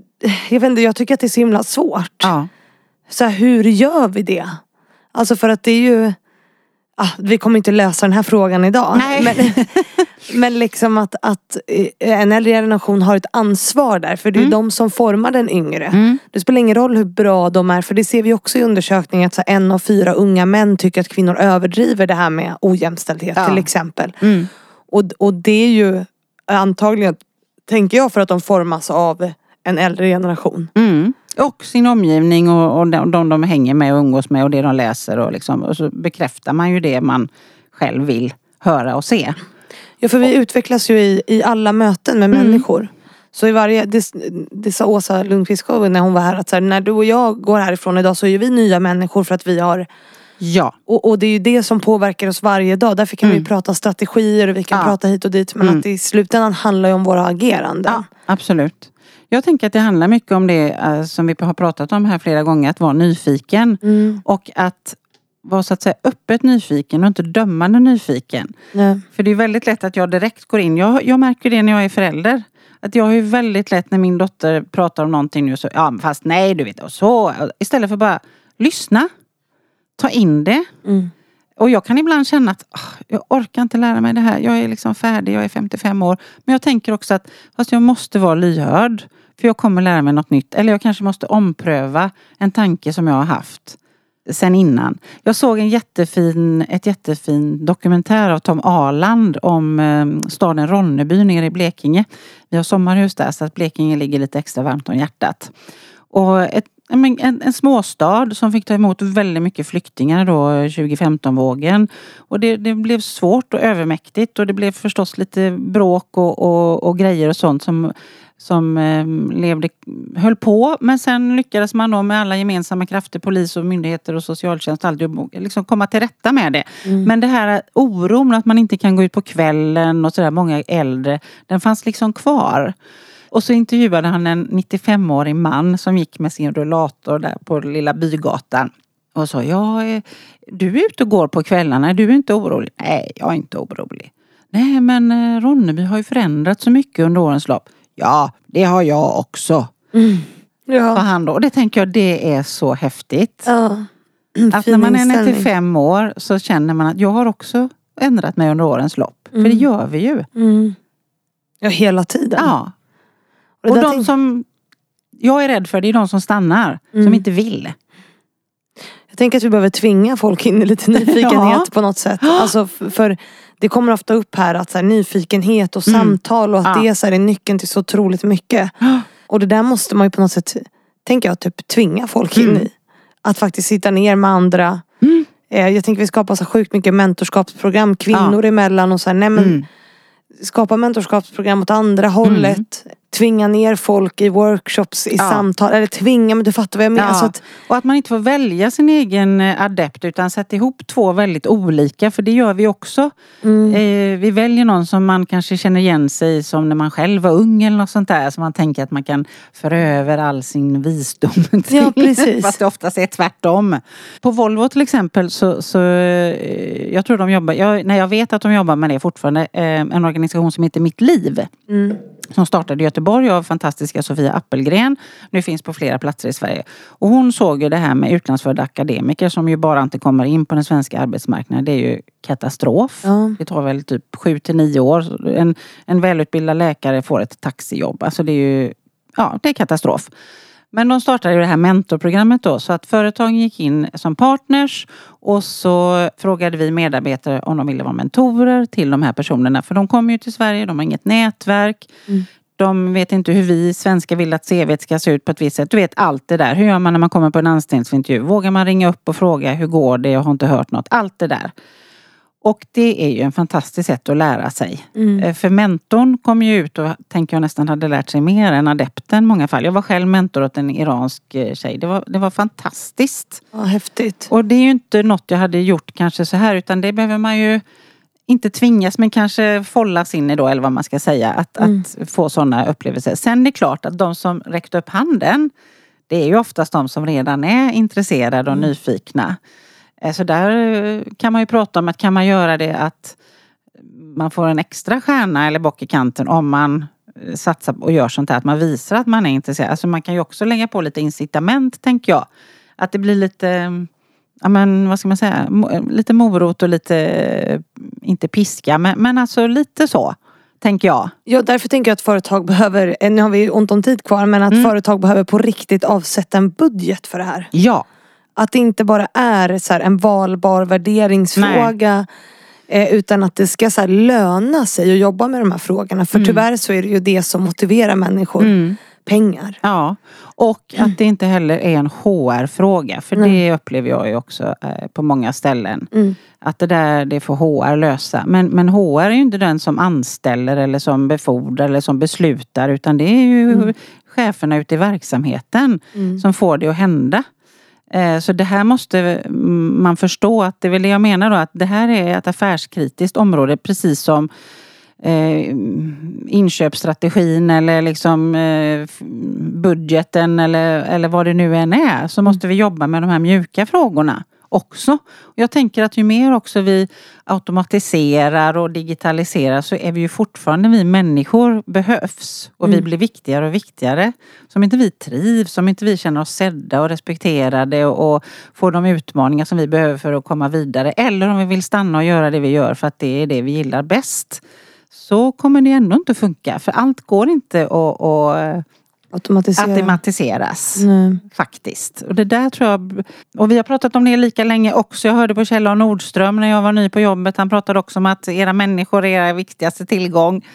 Speaker 2: jag vet inte, jag tycker att det är så himla svårt.
Speaker 1: ja.
Speaker 2: Så här, hur gör vi det? Alltså för att det är ju, ah, vi kommer inte lösa den här frågan idag. Men, Men liksom att, att eh, en äldre generation har ett ansvar där. För det är
Speaker 1: Mm.
Speaker 2: de som formar den yngre. Det spelar ingen roll hur bra de är. För det ser vi också i undersökningar. Att så en av fyra unga män tycker att kvinnor överdriver det här med ojämställdhet
Speaker 1: Ja.
Speaker 2: till exempel.
Speaker 1: Mm.
Speaker 2: Och, och det är ju antagligen, tänker jag, för att de formas av en äldre generation.
Speaker 1: Mm. Och sin omgivning och, och de, de de hänger med och umgås med och det de läser. Och, liksom, och så bekräftar man ju det man själv vill höra och se.
Speaker 2: Ja för vi utvecklas ju i, i alla möten med människor. Så i varje, det, det sa Åsa Lundqvist när hon var här att så här, när du och jag går härifrån idag så är vi nya människor för att vi har
Speaker 1: Ja.
Speaker 2: och, och det är ju det som påverkar oss varje dag. Därför kan vi prata strategier och vi kan
Speaker 1: Ja.
Speaker 2: prata hit och dit. Men att det i slutändan handlar ju om våra ageranden.
Speaker 1: Ja, absolut. Jag tänker att det handlar mycket om det eh, som vi har pratat om här flera gånger, att vara nyfiken.
Speaker 2: Mm.
Speaker 1: Och att vara så att säga öppet nyfiken och inte dömande nyfiken.
Speaker 2: Nej.
Speaker 1: För det är väldigt lätt att jag direkt går in. Jag, jag märker det när jag är förälder. Att jag har ju väldigt lätt när min dotter pratar om någonting nu så, ja fast nej du vet och så. Istället för bara lyssna. Ta in det.
Speaker 2: Mm.
Speaker 1: Och jag kan ibland känna att "Ah, jag orkar inte lära mig det här. Jag är liksom färdig, jag är 55 år. Men jag tänker också att fast jag måste vara lyhörd. För jag kommer lära mig något nytt. Eller jag kanske måste ompröva en tanke som jag har haft sen innan. Jag såg en jättefin, ett jättefin dokumentär av Tom Arland om eh, staden Ronneby nere i Blekinge. Vi har sommarhus där så att Blekinge ligger lite extra varmt om hjärtat. Och ett, en, en småstad som fick ta emot väldigt mycket flyktingar då 2015-vågen. Och det, det blev svårt och övermäktigt och det blev förstås lite bråk och, och, och grejer och sånt som som eh, levde, höll på men sen lyckades man då med alla gemensamma krafter, polis och myndigheter och socialtjänst och allt, liksom komma till rätta med det. Men det här oron att man inte kan gå ut på kvällen och sådär, många äldre, den fanns liksom kvar. Och så intervjuade han en 95-årig man som gick med sin rullator där på lilla bygatan. Och sa, ja, eh, du är ute och går på kvällarna, du är inte orolig? Nej, jag är inte orolig. Nej, men eh, Ronneby har ju förändrats så mycket under årens lopp. Ja, det har jag också, sa
Speaker 2: Ja.
Speaker 1: han då. Och det tänker jag, det är så häftigt.
Speaker 2: ja.
Speaker 1: Att
Speaker 2: Fin
Speaker 1: när man är
Speaker 2: inställning.
Speaker 1: 95 år så känner man att jag har också ändrat mig under årens lopp. För det gör vi ju.
Speaker 2: Mm. Ja, hela tiden.
Speaker 1: Ja.
Speaker 2: Och
Speaker 1: Och de som jag är rädd för, det är de som stannar. Som
Speaker 2: Mm.
Speaker 1: inte vill.
Speaker 2: Jag tänker att vi behöver tvinga folk in i lite nyfikenhet
Speaker 1: Ja.
Speaker 2: på något sätt. Alltså för det kommer ofta upp här att så här, nyfikenhet och samtal och att
Speaker 1: Mm. Ja.
Speaker 2: det så här, är nyckeln till så otroligt mycket. Och det där måste man ju på något sätt, tänker jag, typ tvinga folk in
Speaker 1: Mm.
Speaker 2: i. Att faktiskt sitta ner med andra. Eh, Jag tänker vi skapar så sjukt mycket mentorskapsprogram kvinnor emellan och så här, nej men
Speaker 1: Mm.
Speaker 2: skapa mentorskapsprogram åt andra hållet. Tvinga ner folk i workshops, i
Speaker 1: Ja.
Speaker 2: samtal. Eller tvinga, men du fattar vad jag menar.
Speaker 1: Ja.
Speaker 2: Alltså att,
Speaker 1: Och att man inte får välja sin egen eh, adept utan sätta ihop två väldigt olika. För det gör vi också.
Speaker 2: Mm.
Speaker 1: Eh, vi väljer någon som man kanske känner igen sig i som när man själv var ung eller något sånt där. Så man tänker att man kan föra över all sin visdom till.
Speaker 2: Ja, precis.
Speaker 1: Fast det oftast är tvärtom. På Volvo till exempel så, så eh, jag tror de jobbar, jag, när jag vet att de jobbar med det fortfarande, eh, en organisation som heter Mitt Liv.
Speaker 2: mm.
Speaker 1: Som startade i Göteborg av fantastiska Sofia Appelgren. Nu finns på flera platser i Sverige. Och hon såg ju det här med utlandsfödda akademiker som ju bara inte kommer in på den svenska arbetsmarknaden. Det är ju katastrof.
Speaker 2: Ja.
Speaker 1: Det tar väl typ sju till nio år. En, en välutbildad läkare får ett taxijobb. Alltså det är ju, ja det är katastrof. Men de startade ju det här mentorprogrammet då så att företagen gick in som partners och så frågade vi medarbetare om de ville vara mentorer till de här personerna. För de kommer ju till Sverige, de har inget nätverk. De vet inte hur vi svenskar vill att CV ska se ut på ett visst sätt. Du vet allt det där. Hur gör man när man kommer på en anställningsintervju? Vågar man ringa upp och fråga hur går det? Jag har inte hört något. Allt det där. Och det är ju en fantastiskt sätt att lära sig. Eh, För mentorn kom ju ut och tänker jag nästan hade lärt sig mer än adepten i många fall. Jag var själv mentor åt en iransk eh, tjej. Det var, det var fantastiskt.
Speaker 2: Ja, häftigt.
Speaker 1: Och det är ju inte något jag hade gjort kanske så här utan det behöver man ju inte tvingas men kanske follas in i då eller vad man ska säga. Att, att få sådana upplevelser. Sen är det klart att de som räckte upp handen det är ju oftast de som redan är intresserade och nyfikna. Eh, Så där eh, kan man ju prata om att kan man göra det att man får en extra stjärna eller bock i kanten om man eh, satsar och gör sånt här. Att man visar att man är intresserad. Alltså man kan ju också lägga på lite incitament tänker jag. Att det blir lite ja men vad ska man säga, lite morot och lite, inte piska, men, men alltså lite så. Tänker jag.
Speaker 2: Ja, därför tänker jag att företag behöver, eh, nu har vi ont om tid kvar, men att
Speaker 1: Mm.
Speaker 2: företag behöver på riktigt avsätta en budget för det här.
Speaker 1: Ja.
Speaker 2: Att det inte bara är så en valbar värderingsfråga. Eh, utan att det ska så här löna sig att jobba med de här frågorna. För tyvärr så är det ju det som motiverar människor.
Speaker 1: Mm.
Speaker 2: Pengar.
Speaker 1: Ja, och att det inte heller är en HR-fråga. För det upplever jag ju också eh, på många ställen.
Speaker 2: Mm.
Speaker 1: Att det där det får HR lösa. Men, men HR är ju inte den som anställer eller som befordrar eller som beslutar. Utan det är ju cheferna ute i verksamheten som får det att hända. Eh, så det här måste mm, man förstå att det är väl det jag menar då att det här är ett affärskritiskt område precis som eh, inköpsstrategin eller liksom eh, budgeten eller, eller vad det nu än är. Så måste vi jobba med de här mjuka frågorna också. Jag tänker att ju mer också vi automatiserar och digitaliserar så är vi ju fortfarande vi människor behövs och vi blir viktigare och viktigare. Så om inte vi trivs, om inte vi känner oss sedda och respekterade och, och får de utmaningar som vi behöver för att komma vidare eller om vi vill stanna och göra det vi gör för att det är det vi gillar bäst så kommer det ändå inte funka för allt går inte att, att
Speaker 2: Automatisera.
Speaker 1: automatiseras.
Speaker 2: Nej.
Speaker 1: Faktiskt. Och det där tror jag, och vi har pratat om det lika länge också. Jag hörde på Kjell A. Nordström när jag var ny på jobbet. Han pratade också om att era människor är era viktigaste tillgång.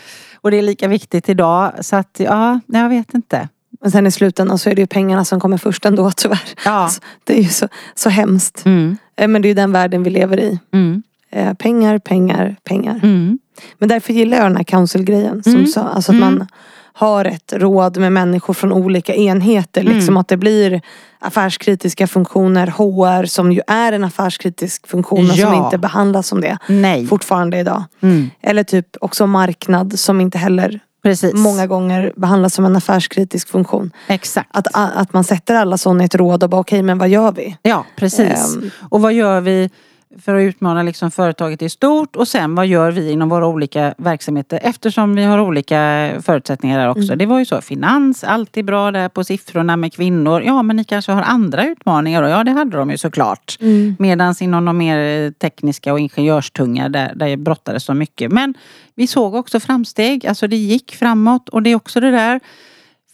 Speaker 1: Och det är lika viktigt idag. Så att ja, jag vet inte.
Speaker 2: Men sen i slutändan så är det ju pengarna som kommer först ändå tyvärr.
Speaker 1: Ja.
Speaker 2: Alltså, det är ju så, så hemskt.
Speaker 1: Mm,
Speaker 2: Eh, Men det är ju den världen vi lever i.
Speaker 1: mm,
Speaker 2: Eh, pengar, pengar, pengar.
Speaker 1: mm.
Speaker 2: Men därför gillar jag den här council-grejen. Som
Speaker 1: Mm.
Speaker 2: sa. Alltså att man har ett råd med människor från olika enheter.
Speaker 1: Mm.
Speaker 2: Liksom att det blir affärskritiska funktioner, HR som ju är en affärskritisk funktion men som
Speaker 1: Ja.
Speaker 2: inte behandlas som det.
Speaker 1: Nej.
Speaker 2: Fortfarande idag.
Speaker 1: Mm,
Speaker 2: Eller typ också marknad som inte heller
Speaker 1: precis.
Speaker 2: många gånger behandlas som en affärskritisk funktion.
Speaker 1: Exakt.
Speaker 2: Att, att man sätter alla sådana i ett råd och bara okej men vad gör vi?
Speaker 1: Ja, precis.
Speaker 2: Ehm.
Speaker 1: Och vad gör vi för att utmana liksom företaget i stort och sen vad gör vi inom våra olika verksamheter eftersom vi har olika förutsättningar där också. Det var ju så, finans, alltid bra där på siffrorna med kvinnor. Ja men ni kanske har andra utmaningar då? Ja det hade de ju såklart. Medan inom de mer tekniska och ingenjörstunga där, där brottades så mycket. Men vi såg också framsteg, alltså det gick framåt och det är också det där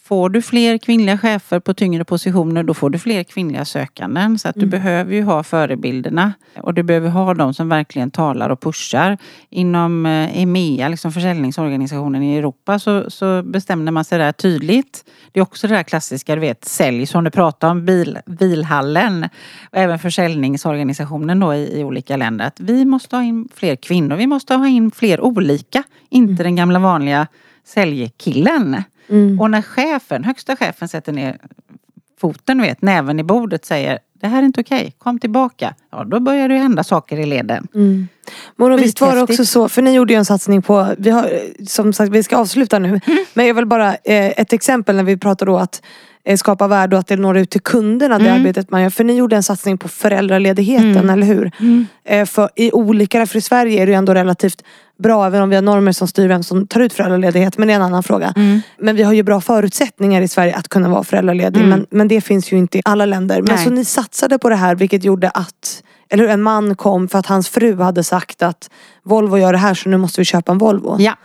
Speaker 1: Får du fler kvinnliga chefer på tyngre positioner då får du fler kvinnliga sökanden. Så att du behöver ju ha förebilderna. Och du behöver ha de som verkligen talar och pushar. Inom eh, EMEA, liksom försäljningsorganisationen i Europa, så, så bestämde man sig där tydligt. Det är också det där klassiska, du vet, sälj som du pratar om, bil, bilhallen. Och även försäljningsorganisationen då i, i olika länder. Att vi måste ha in fler kvinnor, vi måste ha in fler olika. Inte den gamla vanliga säljkillen. Och när chefen, högsta chefen sätter ner foten, vet, näven i bordet säger det här är inte okej, kom tillbaka. Ja, då börjar det hända saker i leden.
Speaker 2: Men och visst var det också så, för ni gjorde ju en satsning på, vi har, som sagt vi ska avsluta nu. Men jag vill bara, eh, ett exempel när vi pratar då att eh, skapa värde och att det når ut till kunderna det arbetet man gör. För ni gjorde en satsning på föräldraledigheten, eller hur? Eh, för i olika, för i Sverige är det ju ändå relativt bra även om vi har normer som styr vem som tar ut föräldraledighet. Men det är en annan fråga. Men vi har ju bra förutsättningar i Sverige att kunna vara föräldraledig. Men, men det finns ju inte i alla länder. Men
Speaker 1: Nej.
Speaker 2: så ni satsade på det här vilket gjorde att eller hur, en man kom för att hans fru hade sagt att Volvo gör det här så nu måste vi köpa en Volvo.
Speaker 1: Ja,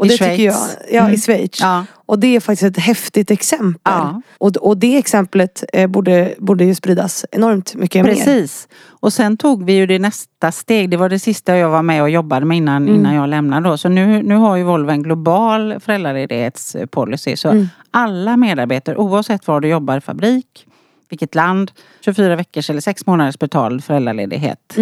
Speaker 2: och
Speaker 1: i
Speaker 2: det
Speaker 1: Schweiz.
Speaker 2: tycker jag, ja i Schweiz.
Speaker 1: Ja.
Speaker 2: Och det är faktiskt ett häftigt exempel.
Speaker 1: Ja.
Speaker 2: Och, och det exemplet eh, borde, borde ju spridas enormt mycket mer.
Speaker 1: Precis. Och sen tog vi ju det nästa steg. Det var det sista jag var med och jobbade med innan, innan jag lämnade då. Så nu, nu har ju Volvo en global föräldraledighetspolicy. Så alla medarbetare, oavsett var du jobbar i fabrik, vilket land, 24 veckors eller 6 månaders betald föräldraledighet.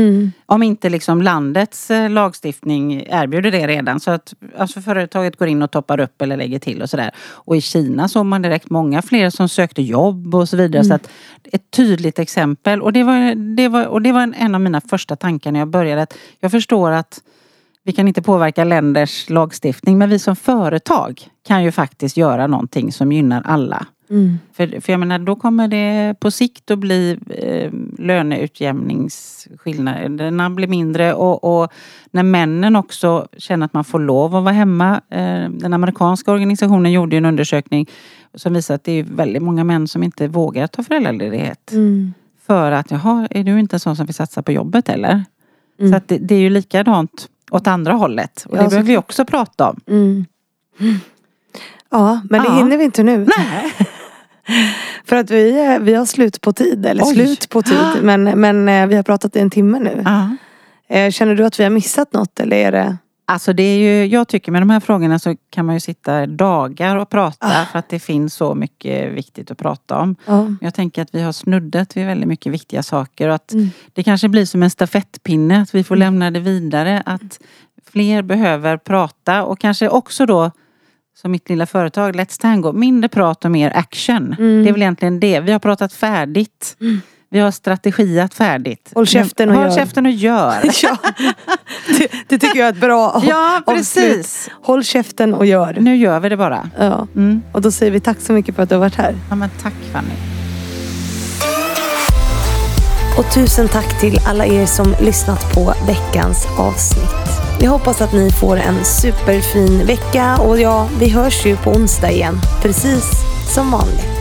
Speaker 1: Om inte liksom landets eh, lagstiftning erbjuder det redan. Så att alltså företaget går in och toppar upp eller lägger till och sådär. Och i Kina såg man direkt många fler som sökte jobb och så vidare. Så att ett tydligt exempel. Och det var, det var, och det var en, en av mina första tankar när jag började. Att jag förstår att vi kan inte påverka länders lagstiftning men vi som företag kan ju faktiskt göra någonting som gynnar alla. För, för jag menar då kommer det på sikt att bli eh, löneutjämningsskillnaderna blir mindre och, och när männen också känner att man får lov att vara hemma. Eh, den amerikanska organisationen gjorde en undersökning som visar att det är väldigt många män som inte vågar ta föräldraledighet. För att, jaha, är du inte en sån som vill satsa på jobbet eller?
Speaker 2: Mm.
Speaker 1: Så att det, det är ju likadant åt andra hållet. Och
Speaker 2: Ja,
Speaker 1: det behöver vi
Speaker 2: såklart.
Speaker 1: också prata om.
Speaker 2: Mm. Ja, men det
Speaker 1: Ja.
Speaker 2: hinner vi inte nu.
Speaker 1: Nej.
Speaker 2: För att vi, eh, vi har slut på tid, eller
Speaker 1: Oj.
Speaker 2: slut på tid. Men, men eh, vi har pratat i en timme nu. Eh, Känner du att vi har missat något eller är det?
Speaker 1: Alltså det är ju, jag tycker med de här frågorna så kan man ju sitta dagar och prata
Speaker 2: Ah.
Speaker 1: för att det finns så mycket viktigt att prata om.
Speaker 2: Ja.
Speaker 1: Jag tänker att vi har snuddat vid väldigt mycket viktiga saker och att
Speaker 2: Mm.
Speaker 1: det kanske blir som en stafettpinne, att vi får lämna det vidare. Att fler behöver prata och kanske också då som mitt lilla företag Let's Tango, mindre prat och mer action.
Speaker 2: Mm.
Speaker 1: Det är väl egentligen det. Vi har pratat färdigt. Vi har strategiat färdigt.
Speaker 2: Håll käften och
Speaker 1: Håll
Speaker 2: gör.
Speaker 1: käften och gör.
Speaker 2: ja. Det, det tycker jag är ett bra
Speaker 1: Ja,
Speaker 2: avslut.
Speaker 1: precis.
Speaker 2: Håll käften och gör.
Speaker 1: Nu gör vi det bara.
Speaker 2: Ja.
Speaker 1: Mm.
Speaker 2: Och då säger vi tack så mycket för att du har varit här.
Speaker 1: Ja, men tack Fanny.
Speaker 2: Och tusen tack till alla er som lyssnat på veckans avsnitt. Jag hoppas att ni får en superfin vecka och ja, vi hörs ju på onsdag igen. Precis som vanligt.